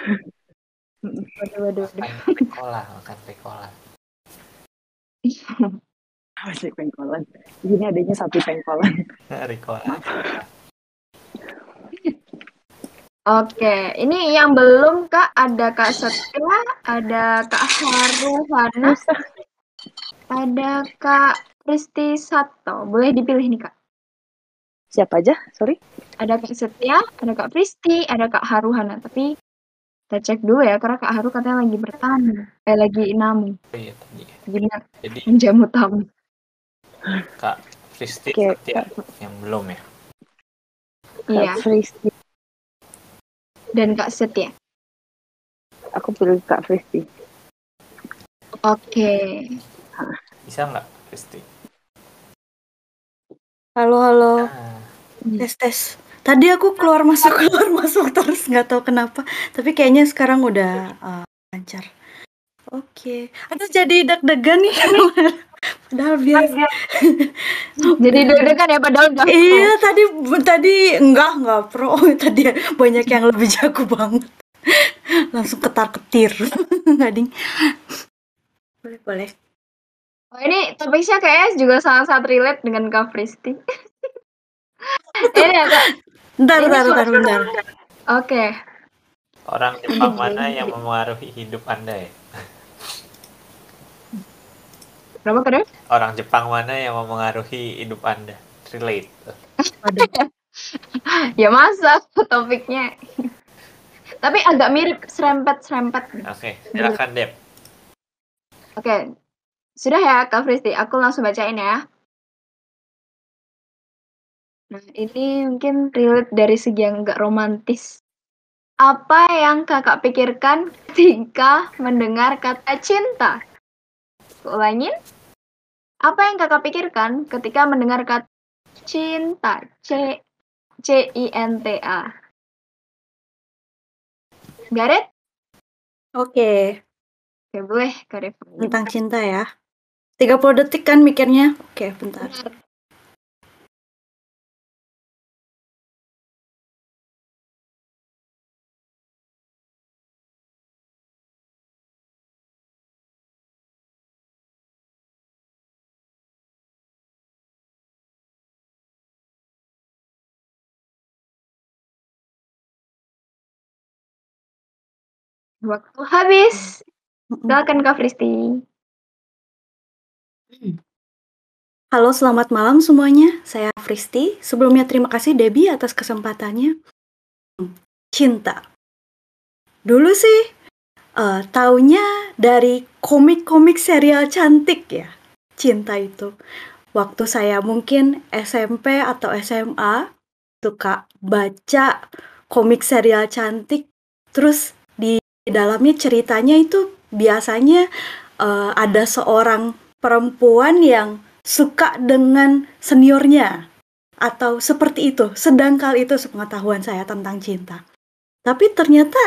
Waduh, waduh, waduh. makan pekola makan pekola masih pengkolan di sini adanya sapi pengkolan Ricola Oke, ini yang belum Kak. Ada Kak Setia, ada Kak Haruhana, ada Kak Kristi Sato. Boleh dipilih nih Kak. siapa aja? Sorry. Ada Kak Setia, ada Kak Kristi, ada Kak Haruhana. Tapi kita cek dulu ya, karena Kak Haru katanya lagi bertamu, eh lagi namu, Oh iya tadi. Lagi na- jadi menjamu tamu. kak Kristi Oke, Satya yang belum ya? Iya, Kak Fristi dan Kak Setia. aku pilih Kak Fristi Oke. bisa nggak Kristi Halo, halo. Ah, Tes, tes. Tadi aku keluar masuk keluar masuk terus nggak tahu kenapa. Tapi kayaknya sekarang udah uh, lancar. Oke. Aduh jadi deg-degan nih. Padahal biasa. Jadi deg-degan ya padahal pro. Iya tadi tadi enggak enggak pro. Tadi banyak yang lebih jago banget. Langsung ketar ketir. Nggak ding. Boleh boleh. Oh, ini topiknya kayaknya juga sangat-sangat relate dengan Kak Fristi. ini ya Kak. Bentar Ini bentar bentar suara- bentar. Oke. orang Jepang mana yang mempengaruhi hidup anda ya Berapa kedua? orang Jepang mana yang mempengaruhi hidup anda relate ya masa topiknya. Tapi agak mirip serempet-serempet. oke silakan Dep Oke. Sudah ya Kak Fristi, aku langsung bacain ya. Nah, ini mungkin relate dari segi yang agak romantis. Apa yang kakak pikirkan ketika mendengar kata cinta? Ulangin. Apa yang kakak pikirkan ketika mendengar kata cinta? C C I N T A. It? Oke. Oke, boleh Devi. Tentang cinta ya. 30 detik kan mikirnya. Oke, bentar. Waktu habis. Silakan Kak Fristi. Halo, selamat malam semuanya. Saya Fristi. Sebelumnya terima kasih Debbie atas kesempatannya. Cinta. Dulu sih eh taunya dari komik-komik serial cantik ya. Cinta itu. waktu saya mungkin SMP atau SMA suka baca komik serial cantik terus di dalamnya ceritanya itu biasanya uh, ada seorang perempuan yang suka dengan seniornya atau seperti itu sedangkal itu sepengetahuan saya tentang cinta tapi ternyata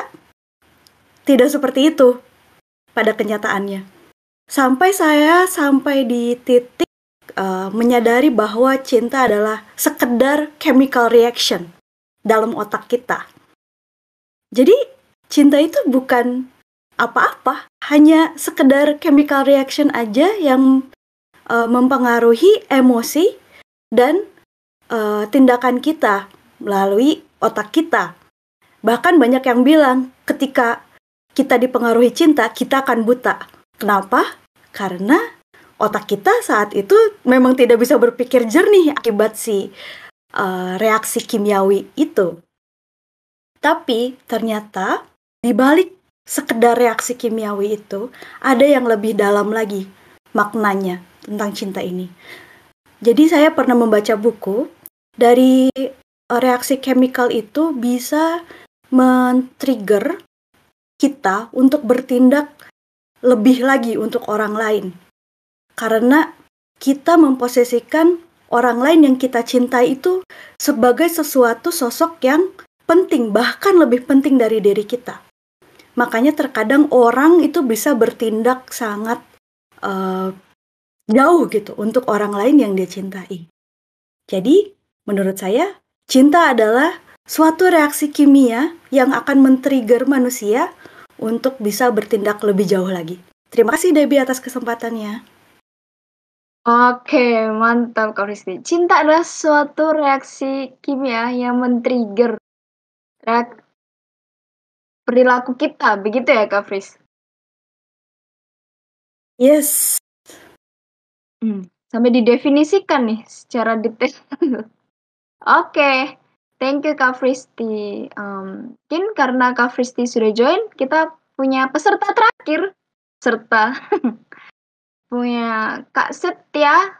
tidak seperti itu pada kenyataannya sampai saya sampai di titik uh, menyadari bahwa cinta adalah sekedar chemical reaction dalam otak kita. Jadi cinta itu bukan apa-apa, hanya sekedar chemical reaction aja yang uh, mempengaruhi emosi dan uh, tindakan kita melalui otak kita. Bahkan banyak yang bilang ketika kita dipengaruhi cinta, kita akan buta. Kenapa? Karena otak kita saat itu memang tidak bisa berpikir jernih akibat si uh, reaksi kimiawi itu. Tapi ternyata di balik sekedar reaksi kimiawi itu ada yang lebih dalam lagi maknanya tentang cinta ini. Jadi saya pernah membaca buku dari reaksi chemical itu bisa men-trigger kita untuk bertindak lebih lagi untuk orang lain karena kita memposisikan orang lain yang kita cintai itu sebagai sesuatu sosok yang penting, bahkan lebih penting dari diri kita. Makanya terkadang orang itu bisa bertindak sangat uh, jauh gitu untuk orang lain yang dia cintai. Jadi, menurut saya, cinta adalah suatu reaksi kimia yang akan men-trigger manusia untuk bisa bertindak lebih jauh lagi. Terima kasih Debbie atas kesempatannya. Oke, mantap Kak Fristi. Cinta adalah suatu reaksi kimia yang men-trigger perilaku kita, begitu ya Kak Fris? Yes. Hmm, sampai didefinisikan nih secara detail. Oke, thank you Kak Fristi. Um, mungkin karena Kak Fristi sudah join, kita punya peserta terakhir. Serta punya Kak Setia.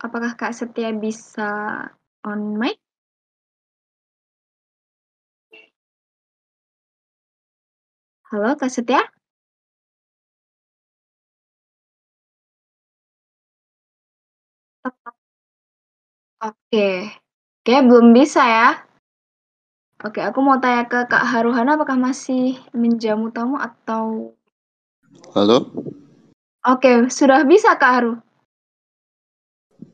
Apakah Kak Setia bisa on mic? Halo Kak Setia? Oke. Oke, belum bisa ya. Oke, aku mau tanya ke Kak Haruhana apakah masih menjamu tamu atau Halo? Oke, sudah bisa Kak Haru?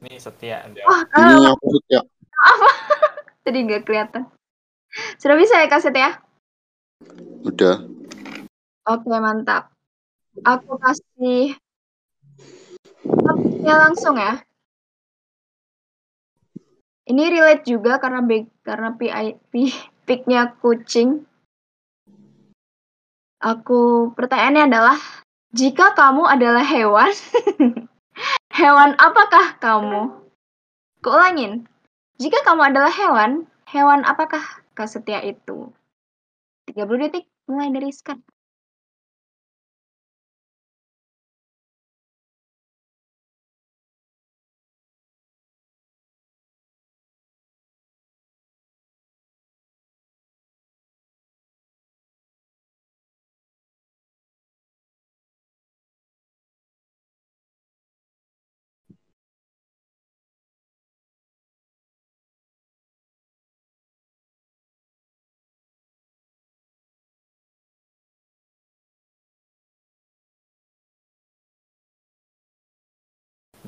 Ini setia. Wah, Kak Ini aku setia. Apa? Tadi nggak kelihatan. Sudah bisa ya Kak Setia? Udah. Oke, mantap. Aku kasih topiknya langsung ya. Ini relate juga karena big, karena PIP picknya kucing. Aku pertanyaannya adalah jika kamu adalah hewan, hewan apakah kamu? Keulangin. Jika kamu adalah hewan, hewan apakah kau setia itu? 30 detik mulai dari sekarang.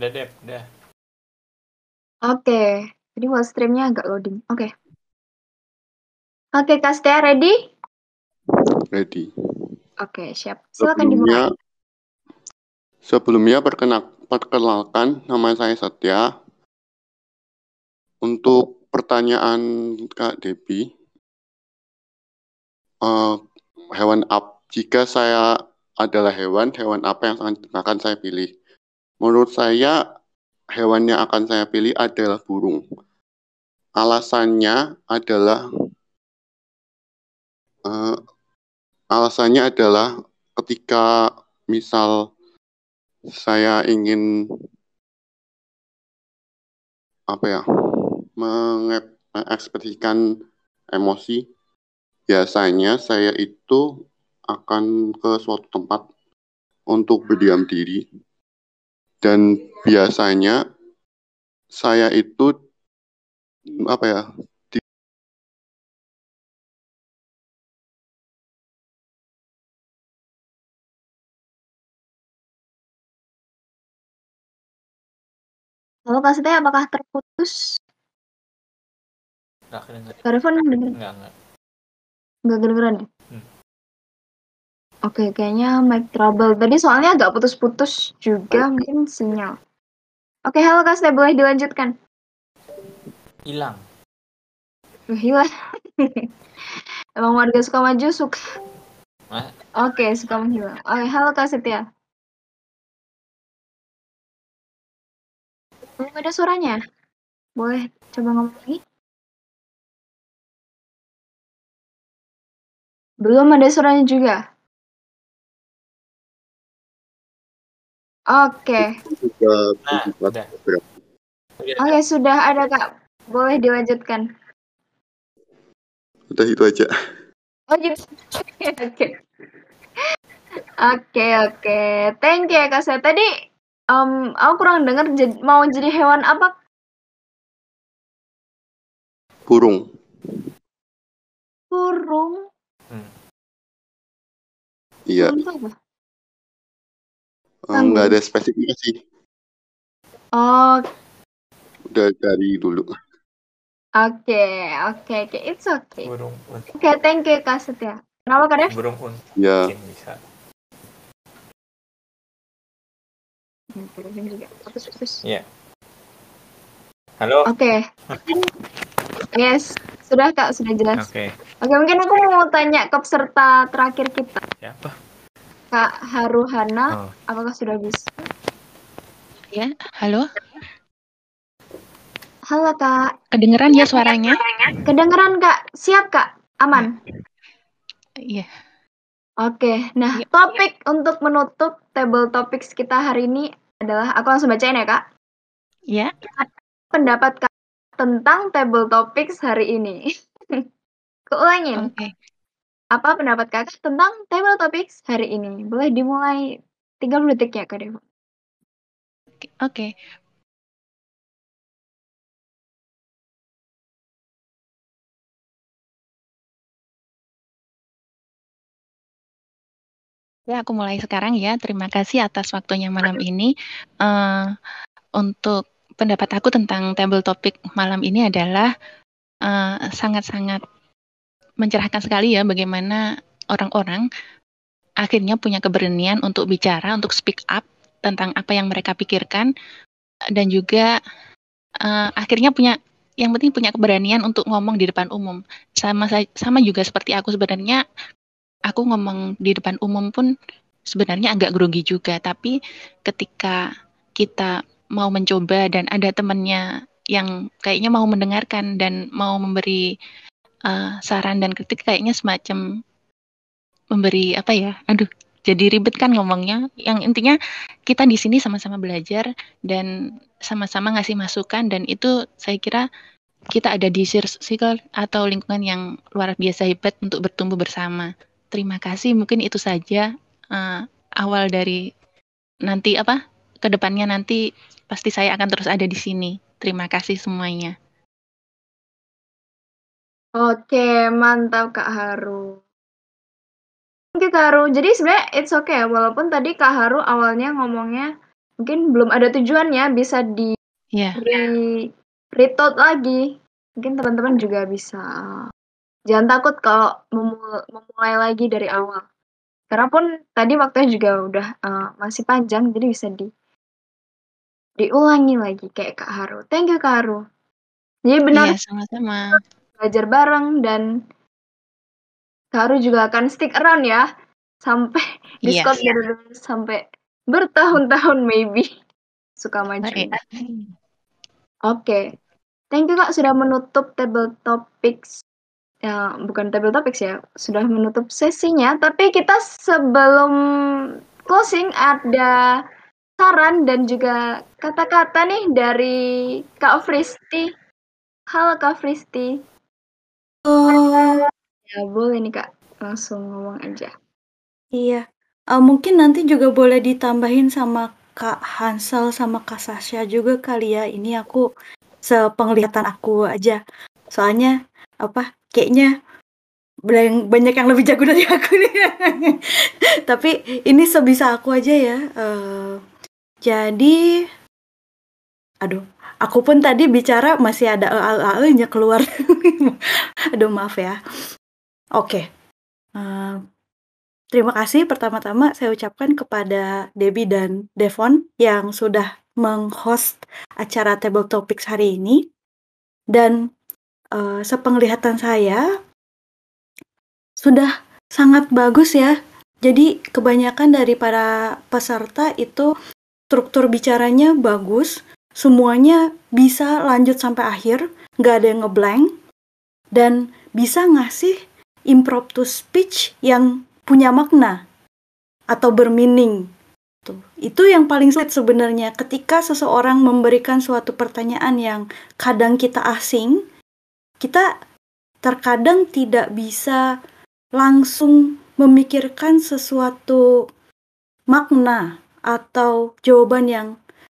Udah, Dep. Udah. Oke, jadi wall streamnya agak loading. Oke. Oke, Kak Stia, ready? Ready. Oke, siap. Silakan dimulai. Sebelumnya, sebelumnya perkenal, perkenalkan nama saya Satya. Untuk pertanyaan Kak Debi, uh, hewan up jika saya adalah hewan, hewan apa yang akan saya pilih? Menurut saya, hewan yang akan saya pilih adalah burung. Alasannya adalah uh, alasannya adalah ketika misal saya ingin apa ya mengekspresikan emosi biasanya saya itu akan ke suatu tempat untuk berdiam diri dan biasanya saya itu apa ya di- Halo Kak Setia, apakah terputus? Nggak kedengeran. Kak Devon denger? Nggak, nggak. Nggak kedengeran ya? Hmm. Oke, kayaknya mic trouble. Tadi soalnya agak putus-putus juga mungkin sinyal. Oke, halo Kak Setia, boleh dilanjutkan? Hilang. Hilang. Emang warga Sukamaju suka. Hah? Oke, suka menghilang. Oke, halo Kak Setia. Belum ada suaranya. Boleh coba ngomong lagi? Belum ada suaranya juga. Oke. juga Nah, berbuat udah. beberapa Oke, sudah ada Kak. Boleh dilanjutkan. udah itu aja Oh gitu. Oke, oke. Oke, oke. Thank you ya Kak Setia. Tadi em, aku kurang dengar mau jadi hewan apa? burung Burung. iya Burung apa? Eh, nggak ada spesifikasi Oh, udah dari dulu oke, oke, oke. It's okay. Burung Oke, thank you Kak Setia. Kenapa Kak Dev? burung un. ya Mungkin bisa. Putus, putus. Iya. Halo. Oke. Yes, sudah Kak, sudah jelas. Oke. Oke, mungkin aku mau tanya ke peserta terakhir kita, Siapa? Kak Haruhana. Oh. Apakah sudah bisa? Ya, halo. Halo Kak. Kedengeran ya suaranya? Kedengeran Kak? Siap Kak? Aman? Iya. Oke, nah topik untuk menutup table topics kita hari ini adalah, aku langsung bacain ya Kak. Ya. Pendapat Kak tentang table topics hari ini. Keulangin. Oke. Apa pendapat Kakak tentang table topics hari ini? Boleh dimulai 30 detik ya Kak Devo. Oke. Ya, aku mulai sekarang ya. Terima kasih atas waktunya malam ini. Eh, untuk pendapat aku tentang table topik malam ini adalah eh, sangat-sangat mencerahkan sekali ya bagaimana orang-orang akhirnya punya keberanian untuk bicara, untuk speak up tentang apa yang mereka pikirkan dan juga eh, akhirnya punya yang penting punya keberanian untuk ngomong di depan umum. Sama sa- sama juga seperti aku sebenarnya aku ngomong di depan umum pun sebenarnya agak grogi juga, tapi ketika kita mau mencoba dan ada temannya yang kayaknya mau mendengarkan dan mau memberi eh, saran dan kritik kayaknya semacam memberi apa ya? Aduh, jadi ribet kan ngomongnya. Yang intinya kita di sini sama-sama belajar dan sama-sama ngasih masukan dan itu saya kira kita ada di circle atau lingkungan yang luar biasa hebat untuk bertumbuh bersama. Terima kasih. Mungkin itu saja eh, awal dari nanti apa? Ke depannya nanti pasti saya akan terus ada di sini. Terima kasih semuanya. Oke, mantap Kak Haru. Oke Kak Haru, jadi sebenarnya it's okay ya, walaupun tadi Kak Haru awalnya ngomongnya mungkin belum ada tujuannya, bisa di Ya. re retweet lagi. Mungkin teman-teman juga bisa jangan takut kalau memul- memulai lagi dari awal. Karena pun tadi waktunya juga udah eh, masih panjang, jadi bisa di diulangi lagi kayak Kak Haru. Thank you Kak Haru. Jadi benar Iya, sama-sama. Belajar bareng dan Kak Haru juga akan stick around ya sampai Iya. Discord bener-bener sampai bertahun-tahun maybe suka maju. Oke, thank you Kak sudah menutup table topics ya bukan table topics ya sudah menutup sesinya. Tapi kita sebelum closing ada saran dan juga kata-kata nih dari Kak Fristi. Halo Kak Fristi. Oh, Ya boleh nih Kak, langsung ngomong aja. iya. Eh, mungkin nanti juga boleh ditambahin sama Kak Hansel sama Kak Sasha juga kali ya. Ini aku sepenglihatan aku aja. Soalnya apa? Kayaknya banyak yang lebih jago dari aku nih. Tapi ini sebisa aku aja ya. Eh, jadi, aduh, aku pun tadi bicara masih ada nya keluar. Aduh, maaf ya. Oke. Eh, terima kasih pertama-tama saya ucapkan kepada Debbie dan Devon yang sudah meng-host acara Table Topics hari ini. Dan eh, sepenglihatan saya sudah sangat bagus ya. Jadi kebanyakan dari para peserta itu struktur bicaranya bagus, semuanya bisa lanjut sampai akhir, nggak ada yang ngeblank, dan bisa ngasih impromptu speech yang punya makna atau bermeaning. Tuh. Itu yang paling sulit sebenarnya ketika seseorang memberikan suatu pertanyaan yang kadang kita asing, kita terkadang tidak bisa langsung memikirkan sesuatu makna atau jawaban yang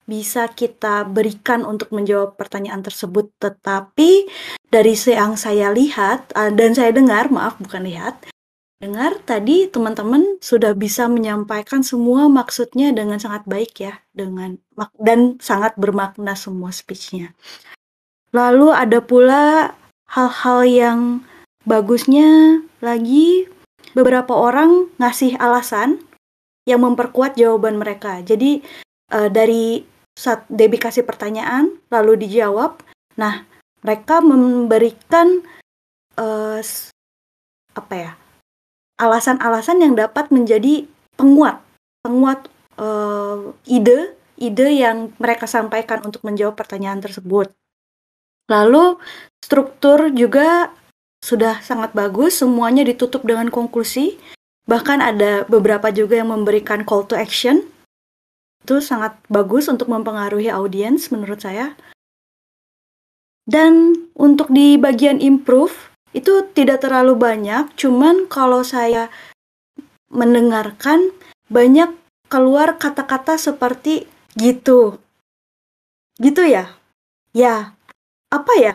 bisa kita berikan untuk menjawab pertanyaan tersebut. Tetapi dari yang saya lihat uh, dan saya dengar, maaf bukan lihat, dengar tadi teman-teman sudah bisa menyampaikan semua maksudnya dengan sangat baik ya, dengan dan sangat bermakna semua speechnya. Lalu ada pula hal-hal yang bagusnya lagi beberapa orang ngasih alasan yang memperkuat jawaban mereka. Jadi uh, dari saat Debbie kasih pertanyaan lalu dijawab, nah mereka memberikan uh, apa ya alasan-alasan yang dapat menjadi penguat penguat uh, ide ide yang mereka sampaikan untuk menjawab pertanyaan tersebut. Lalu struktur juga sudah sangat bagus, semuanya ditutup dengan konklusi. Bahkan ada beberapa juga yang memberikan call to action itu sangat bagus untuk mempengaruhi audiens menurut saya. Dan untuk di bagian improve itu tidak terlalu banyak, cuman kalau saya mendengarkan banyak keluar kata-kata seperti gitu. Gitu ya? Ya. Apa ya?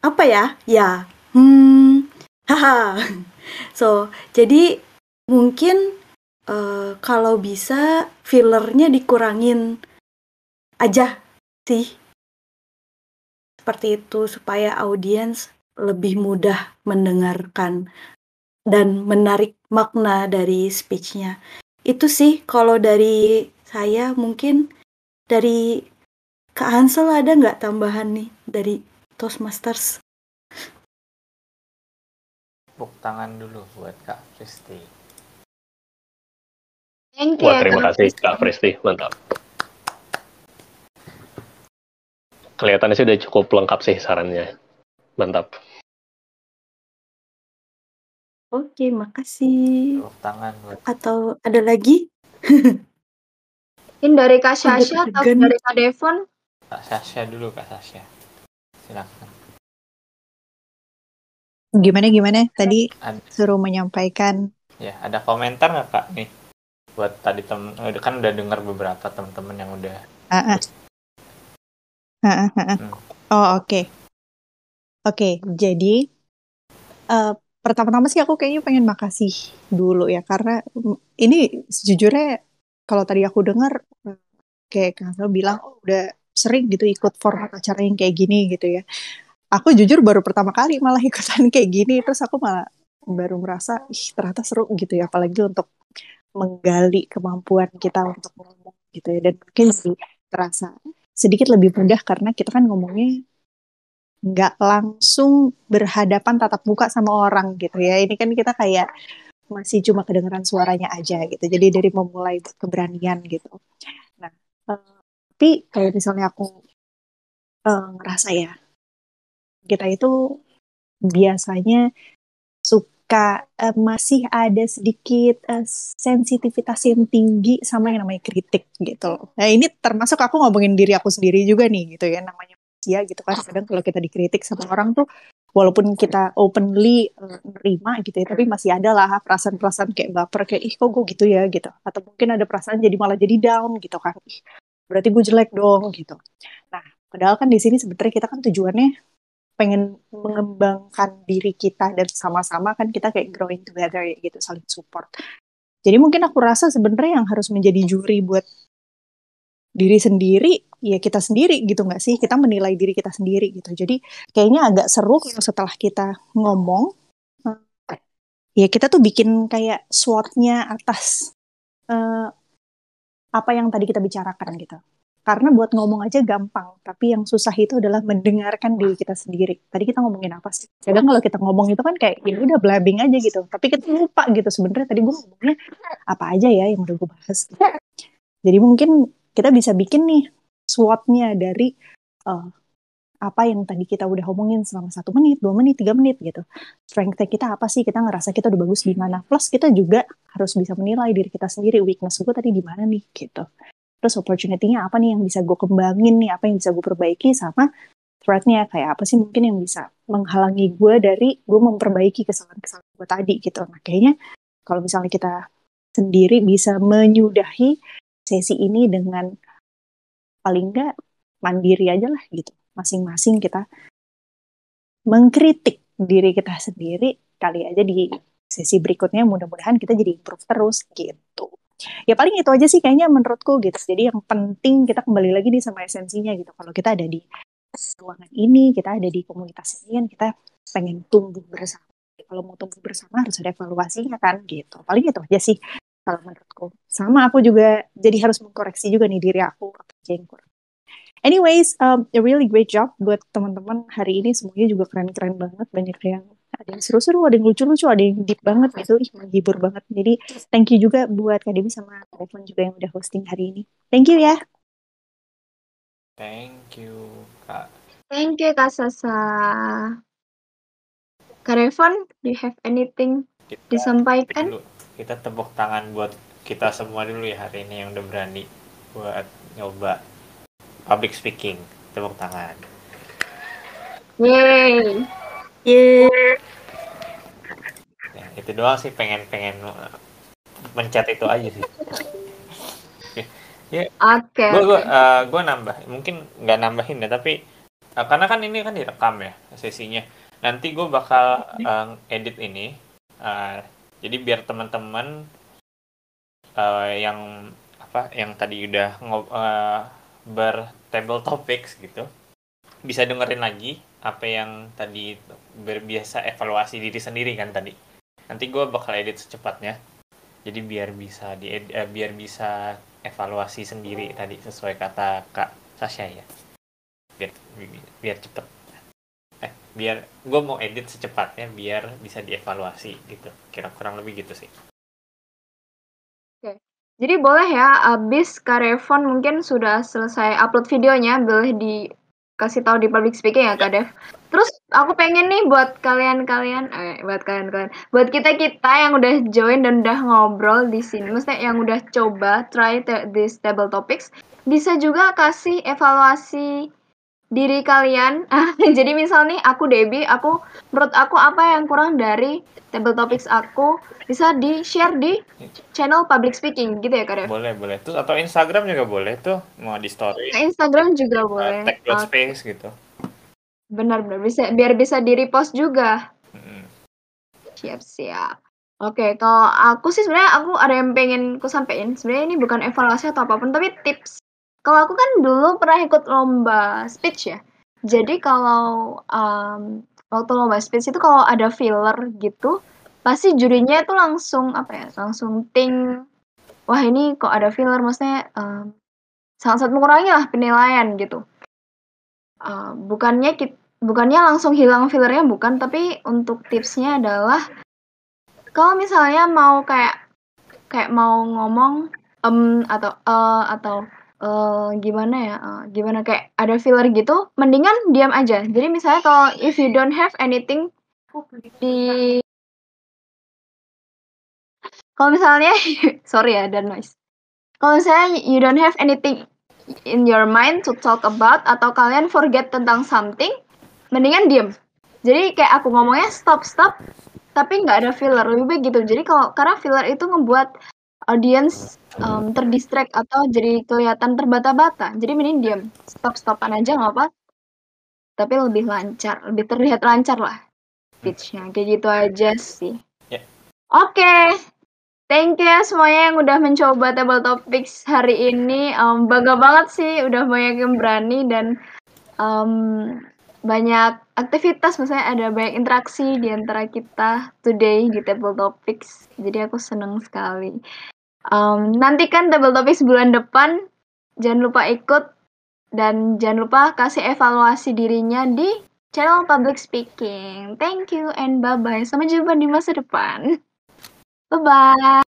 Apa ya? Ya. Hmm. Haha. So, jadi mungkin uh, kalau bisa fillernya dikurangin aja sih seperti itu supaya audiens lebih mudah mendengarkan dan menarik makna dari speechnya itu sih kalau dari saya mungkin dari Kak Hansel ada nggak tambahan nih dari Toastmasters? Tepuk tangan dulu buat Kak Kristi. Thank you. Wah, terima kasih Kak Presti, mantap. Kelihatannya sih udah cukup lengkap sih sarannya. Mantap. Oke, makasih. Tepuk tangan buat Atau ada lagi? Mungkin dari Kak Sasha atau dari Kak Devon? Kak Sasha dulu, Kak Sasha. Silakan. Gimana gimana? Tadi Ada, suruh menyampaikan ya, ada komentar nggak Kak nih? Buat tadi temen, kan udah dengar beberapa teman-teman yang udah Ah, ah. Ah, ah, ah, ah. Hmm. Oh, oke. Oke, jadi eh, pertama-tama sih aku kayaknya pengen makasih dulu ya karena mm, ini sejujurnya kalau tadi aku dengar eh, kayak Kang bilang oh udah sering gitu ikut format acara yang kayak gini gitu ya. Aku jujur baru pertama kali malah ikutan kayak gini terus aku malah baru merasa ih ternyata seru gitu ya apalagi untuk menggali kemampuan kita untuk ngomong gitu ya. Dan mungkin sih terasa sedikit lebih mudah karena kita kan ngomongnya nggak langsung berhadapan tatap muka sama orang gitu ya. Ini kan kita kayak masih cuma kedengeran suaranya aja gitu. Jadi dari memulai keberanian gitu. Nah eh, tapi kayak misalnya aku eh, ngerasa ya kita itu biasanya suka ketika uh, masih ada sedikit uh, sensitivitas yang tinggi sama yang namanya kritik gitu. Nah ini termasuk aku ngomongin diri aku sendiri juga nih gitu ya namanya manusia gitu kan. Kadang kalau kita dikritik sama orang tuh walaupun kita openly uh, nerima gitu ya, tapi masih ada lah perasaan-perasaan kayak baper kayak ih kok gue gitu ya gitu. Atau mungkin ada perasaan jadi malah jadi down gitu kan. Berarti gue jelek dong gitu. Nah padahal kan di sini sebenarnya kita kan tujuannya pengen mengembangkan diri kita dan sama-sama kan kita kayak growing together ya gitu saling support. Jadi mungkin aku rasa sebenarnya yang harus menjadi juri buat diri sendiri ya kita sendiri gitu nggak sih? Kita menilai diri kita sendiri gitu. Jadi kayaknya agak seru kalau setelah kita ngomong ya kita tuh bikin kayak SWOT-nya atas uh, apa yang tadi kita bicarakan gitu karena buat ngomong aja gampang, tapi yang susah itu adalah mendengarkan diri kita sendiri. Tadi kita ngomongin apa sih? Kadang kalau kita ngomong itu kan kayak ya udah blabbing aja gitu, tapi kita lupa gitu sebenarnya tadi gue ngomongnya apa aja ya yang udah gue bahas. Jadi mungkin kita bisa bikin nih SWOT-nya dari uh, apa yang tadi kita udah ngomongin selama satu menit, dua menit, tiga menit gitu. Strength kita apa sih? Kita ngerasa kita udah bagus di mana? Plus kita juga harus bisa menilai diri kita sendiri. Weakness gue tadi di mana nih gitu terus opportunity-nya apa nih yang bisa gue kembangin nih? Apa yang bisa gue perbaiki sama threat-nya? Kayak apa sih mungkin yang bisa menghalangi gue dari gue memperbaiki kesalahan-kesalahan gue tadi gitu. Nah kayaknya kalau misalnya kita sendiri bisa menyudahi sesi ini dengan paling enggak mandiri aja lah gitu. Masing-masing kita mengkritik diri kita sendiri kali aja di sesi berikutnya. Mudah-mudahan kita jadi improve terus gitu ya paling itu aja sih kayaknya menurutku gitu. Jadi yang penting kita kembali lagi nih sama esensinya gitu. Kalau kita ada di ruangan ini kita ada di komunitas ini kan kita pengen tumbuh bersama. Kalau mau tumbuh bersama harus ada evaluasinya kan gitu. Paling itu aja sih kalau menurutku. Sama aku juga jadi harus mengkoreksi juga nih diri aku apa kurang anyways um, a really great job buat teman-teman hari ini. Semuanya juga keren-keren banget. Banyak yang ada yang seru-seru, ada yang lucu-lucu, ada yang deep banget gitu, ih menghibur banget. Jadi thank you juga buat Kak Dewi sama Kak Devon juga yang udah hosting hari ini. Thank you ya. Thank you Kak. Thank you Kak Sasa. Kak Devon, do you have anything Kita disampaikan? dulu. Kita tepuk tangan buat kita semua dulu ya hari ini yang udah berani buat nyoba public speaking. Tepuk tangan. Yeay. Yeay. Ya, itu doang sih pengen pengen mencet itu aja sih. Oke. Ya, Oke. gue gue eh, gue nambah mungkin nggak nambahin ya tapi eh, karena kan ini kan direkam ya sesinya nanti gue bakal eh, edit ini eh, jadi biar teman-teman eh, yang apa yang tadi udah ngob eh, bertable topics gitu bisa dengerin lagi apa yang tadi berbiasa evaluasi diri sendiri kan tadi. Nanti gue bakal edit secepatnya. Jadi biar bisa di eh, biar bisa evaluasi sendiri tadi sesuai kata kak Sasha ya. Biar biar cepet. Eh biar gue mau edit secepatnya biar bisa dievaluasi gitu. Kira kurang lebih gitu sih. Oke. Jadi boleh ya, abis Kak Revon mungkin sudah selesai upload videonya, boleh dikasih tahu di public speaking ya Kak Dev. Terus aku pengen nih buat kalian-kalian, eh buat kalian-kalian, buat kita-kita yang udah join dan udah ngobrol di sini, maksudnya yang udah coba try this table topics, bisa juga kasih evaluasi diri kalian. Jadi misal nih aku Debbie, aku menurut aku apa yang kurang dari table topics aku bisa di share di channel public speaking gitu ya Kak boleh boleh tuh atau Instagram juga boleh tuh mau di story Ke Instagram juga uh, boleh. tag dot Oke. space gitu Benar-benar bisa biar bisa di repost juga. Mm. Siap-siap. Oke, kalau aku sih sebenarnya aku ada yang pengen ku sampein. Sebenarnya ini bukan evaluasi atau apa pun, tapi tips. Kalau aku kan dulu pernah ikut lomba speech ya. Jadi kalau um, waktu lomba speech itu kalau ada filler gitu, pasti jurinya itu langsung apa ya? Langsung ting. Wah ini kok ada filler, maksudnya um, sangat-sangat mengurangi lah penilaian gitu. Uh, bukannya kit- bukannya langsung hilang fillernya bukan, tapi untuk tipsnya adalah kalau misalnya mau kayak kayak mau ngomong em atau eh atau eh gimana ya eh, gimana kayak ada filler gitu mendingan diam aja jadi misalnya kalau if you don't have anything di Kalau misalnya sorry ya ada noise. Kalau misalnya you don't have anything in your mind to talk about atau kalian forget tentang something, mendingan diem. Jadi kayak aku ngomongnya stop stop, tapi nggak ada filler lebih baik gitu. Jadi kalau karena filler itu ngebuat audience um, terdistract atau jadi kelihatan terbata-bata. Jadi mending diem, stop stopan aja nggak apa. Tapi lebih lancar, lebih terlihat lancar lah pitchnya. Kayak gitu aja sih. Ya. Oke, Thank you ya semuanya yang udah mencoba table topics hari ini. Um, bangga banget sih udah banyak yang berani dan um, banyak aktivitas, misalnya ada banyak interaksi di antara kita today di table topics. Jadi aku seneng sekali. Um, nantikan table topics bulan depan. Jangan lupa ikut dan jangan lupa kasih evaluasi dirinya di channel public speaking. Thank you and bye bye. Sampai jumpa di masa depan. Bye bye.